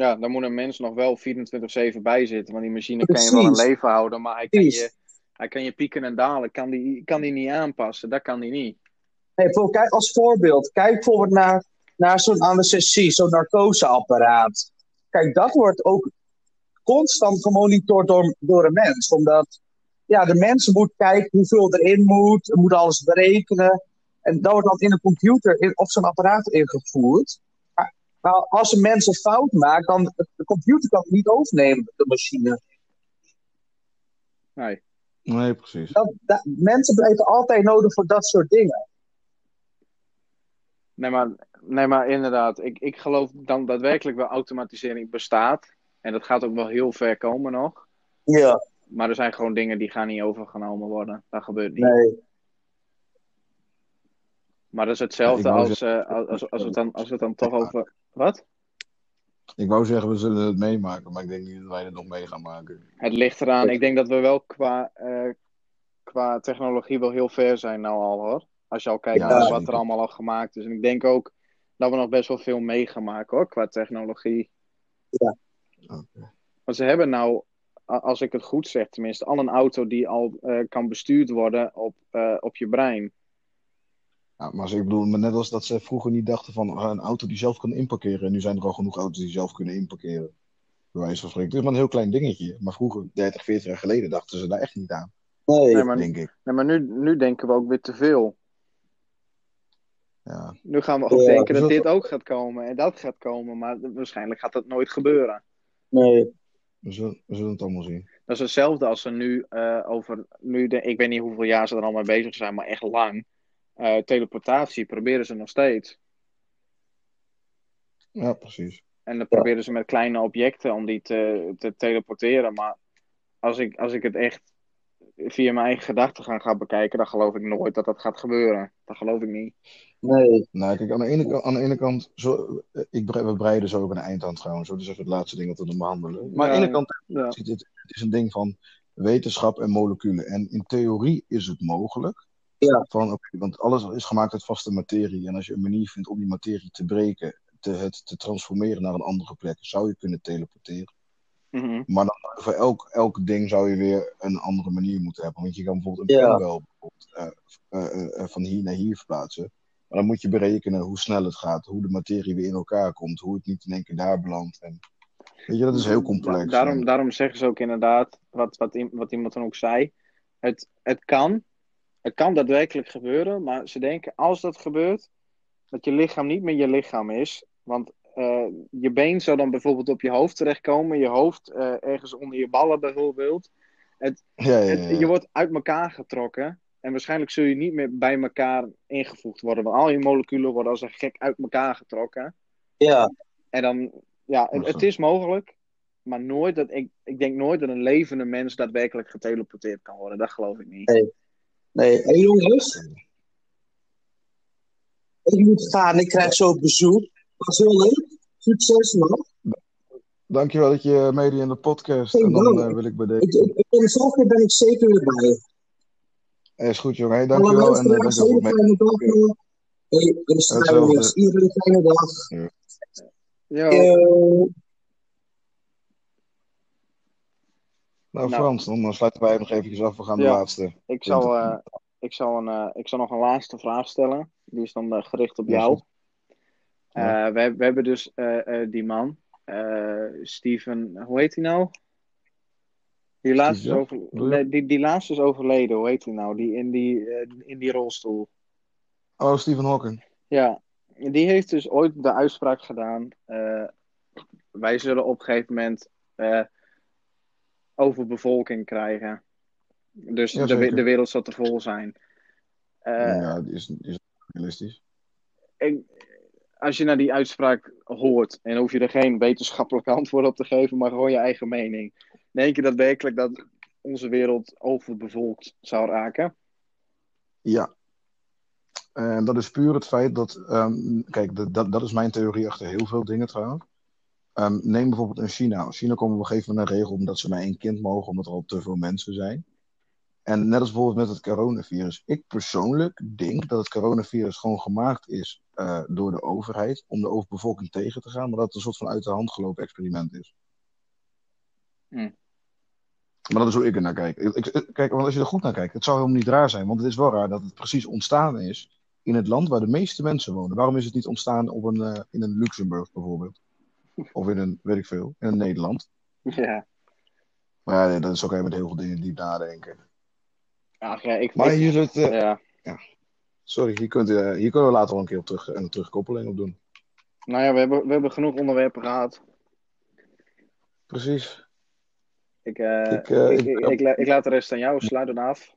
Ja, dan moet een mens nog wel 24-7 bij zitten. Want die machine kan je wel Precies. leven houden, maar hij kan Precies. je, hij kan je pieken en dalen. Kan die, kan die niet aanpassen. Dat kan die niet. Kijk, als voorbeeld, kijk bijvoorbeeld naar, naar zo'n anesthesie, zo'n narcoseapparaat. Kijk, dat wordt ook constant gemonitord door, door een mens. Omdat ja, de mens moet kijken hoeveel erin moet, moet alles berekenen. En dat wordt dan in een computer in, op zo'n apparaat ingevoerd. Maar, maar als een mens een fout maakt, dan de computer kan het niet overnemen, de machine. Nee. Nee, precies. Dat, dat, mensen blijven altijd nodig voor dat soort dingen. Nee, maar, nee, maar inderdaad. Ik, ik geloof dan daadwerkelijk wel automatisering bestaat. En dat gaat ook wel heel ver komen nog. Ja, Maar er zijn gewoon dingen die gaan niet overgenomen worden. Dat gebeurt niet. nee. Maar dat is hetzelfde Ja, als, eh, als, als, als, we het dan, als we het dan toch over... Wat? Ik wou zeggen, we zullen het meemaken, maar ik denk niet dat wij het nog mee gaan maken. Het ligt eraan. Ik denk dat we wel qua, eh, qua technologie wel heel ver zijn nou al hoor. Als je al kijkt Ja, naar wat er allemaal al gemaakt is. En ik denk ook dat we nog best wel veel mee gaan maken hoor, qua technologie. Oké. Want ze hebben nou, als ik het goed zeg tenminste, al een auto die al eh, kan bestuurd worden op, eh, op je brein. Ja, maar ik bedoel, maar net als dat ze vroeger niet dachten van ah, een auto die zelf kan inparkeren. En nu zijn er al genoeg auto's die zelf kunnen inparkeren. Bij wijze van spreken. Het is maar een heel klein dingetje. Maar vroeger, 30, 40 jaar geleden, dachten ze daar echt niet aan. Nee. Nee, maar, Denk ik. nee, maar nu, nu denken we ook weer te veel. Ja. Nu gaan we ook Ja, denken dus dat dat- dit ook gaat komen en dat gaat komen. Maar waarschijnlijk gaat dat nooit gebeuren. Nee. We zullen, we zullen het allemaal zien. Dat is hetzelfde als ze nu eh, over, nu de, ik weet niet hoeveel jaar ze er al mee bezig zijn, maar echt lang. Eh, teleportatie proberen ze nog steeds. Ja, precies. En dan proberen ze met kleine objecten om die te, te teleporteren. Maar als ik, als ik het echt via mijn eigen gedachtegang ga bekijken, dan geloof ik nooit dat dat gaat gebeuren. Dat geloof ik niet. Nee. Nou, kijk, aan de ene, kant- aan de ene kant, zo, ik, we breiden zo ook een eind aan trouwens. hoor. Dat is even het laatste ding dat we dan behandelen. Maar aan de ene kant Ja. is het, het is een ding van wetenschap en moleculen. En in theorie is het mogelijk. Ja. Van, oké, want alles is gemaakt uit vaste materie. En als je een manier vindt om die materie te breken, te, het te transformeren naar een andere plek, zou je kunnen teleporteren. Mhm. Maar dan voor elk, elk ding zou je weer een andere manier moeten hebben. Want je kan bijvoorbeeld een Ja. wel bijvoorbeeld, eh, eh, eh, van hier naar hier verplaatsen. Maar dan moet je berekenen hoe snel het gaat, hoe de materie weer in elkaar komt, hoe het niet in één keer daar belandt. En, weet je, dat is heel complex. Da- daarom, daarom zeggen ze ook inderdaad, wat, wat, wat iemand dan ook zei. Het, het kan. Het kan daadwerkelijk gebeuren, maar ze denken als dat gebeurt, dat je lichaam niet meer je lichaam is. Want eh, je been zou dan bijvoorbeeld op je hoofd terechtkomen, je hoofd eh, ergens onder je ballen bijvoorbeeld. ja, ja, ja, Het- je wordt uit elkaar getrokken en waarschijnlijk zul je niet meer bij elkaar ingevoegd worden. Want al je moleculen worden als een gek uit elkaar getrokken. Ja. En dan, ja, het, Dat is het is mogelijk, maar nooit dat, ik, ik denk nooit dat een levende mens daadwerkelijk geteleporteerd kan worden. Dat geloof ik niet. Nee. Nee. Hey, jongens. Ik moet gaan. Ik krijg zo bezoek. was heel leuk. Succes nog. Dankjewel dat je meedeed in de podcast. Geen En dan eh, wil ik bij Ik, deze. ik, ik ben de volgende keer ben ik zeker weer bij. Is goed, jongen. Hey, dankjewel. En hele het mee. fijne dag. Hey. Iedereen een fijne dag. Ja, Yo. Nou, Nou. Frans, dan sluiten wij nog eventjes af. We gaan de Ja. laatste. ik, zal, eh, ik, zal een, eh, ik zal nog een laatste vraag stellen. Die is dan eh, gericht op jou. Ja. We, we hebben dus die man. Steven, hoe heet hij nou? Die laatste, is over, die, die laatste is overleden, hoe heet hij nou? Die in die, in die rolstoel. Oh, Stephen Hawking. Ja, die heeft dus ooit de uitspraak gedaan. wij zullen op een gegeven moment overbevolking krijgen. Dus Ja, de, de wereld zal te vol zijn. Eh, ja, is, is realistisch. ik- als je naar die uitspraak hoort, en hoef je er geen wetenschappelijk antwoord op te geven, maar gewoon je eigen mening. Denk je daadwerkelijk dat onze wereld overbevolkt zou raken? Ja. En dat is puur het feit dat. ehm, kijk, dat, dat, dat is mijn theorie achter heel veel dingen trouwens. Ehm, neem bijvoorbeeld in China. In China komen op een gegeven moment een regel omdat ze maar één kind mogen, omdat er al te veel mensen zijn. En net als bijvoorbeeld met het coronavirus. Ik persoonlijk denk dat het coronavirus gewoon gemaakt is eh, door de overheid om de overbevolking tegen te gaan, maar dat het een soort van uit de hand gelopen experiment is. Hm. Maar dat is hoe ik er naar kijk. Ik, ik- kijk. Want als je er goed naar kijkt, het zou helemaal niet raar zijn. Want het is wel raar dat het precies ontstaan is in het land waar de meeste mensen wonen. Waarom is het niet ontstaan op een, eh, in een Luxemburg bijvoorbeeld? Of in een, weet ik veel, in een Nederland? Ja. Maar ja, dat is ook even met heel veel dingen diep nadenken. Ach ja, ik, Maar hier, zit, eh, ja. sorry, hier, kunt, eh, hier kunnen we later wel een keer op terug, een terugkoppeling op doen. Nou ja, we hebben, we hebben genoeg onderwerpen gehad. Precies. Ik, eh, Ik, ik, ik- ik, ik la- ik laat de rest aan jou. Sluit dan af.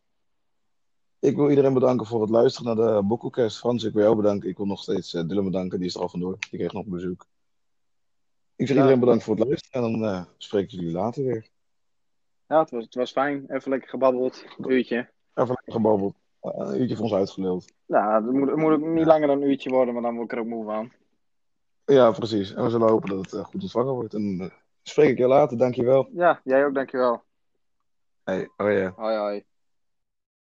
Ik wil iedereen bedanken voor het luisteren naar de Bokkelcast. Frans, ik wil jou bedanken. Ik wil nog steeds Dylan bedanken, die is er al vandoor. Die kreeg nog bezoek. Ik zeg iedereen bedankt voor het luisteren en dan eh spreek ik jullie later weer. Ja, het was, het was fijn. Even lekker gebabbeld. Een uurtje. Even lekker gebabbeld. Eh, een uurtje voor ons uitgeluld. Nou, het moet, het moet ook niet langer dan een uurtje worden, maar dan word ik er ook moe van. Ja, precies. En we zullen hopen dat het eh, goed ontvangen wordt. En spreek ik je later. Dankjewel. Ja, jij ook, dankjewel. Hey, ja. Hoi, hoi.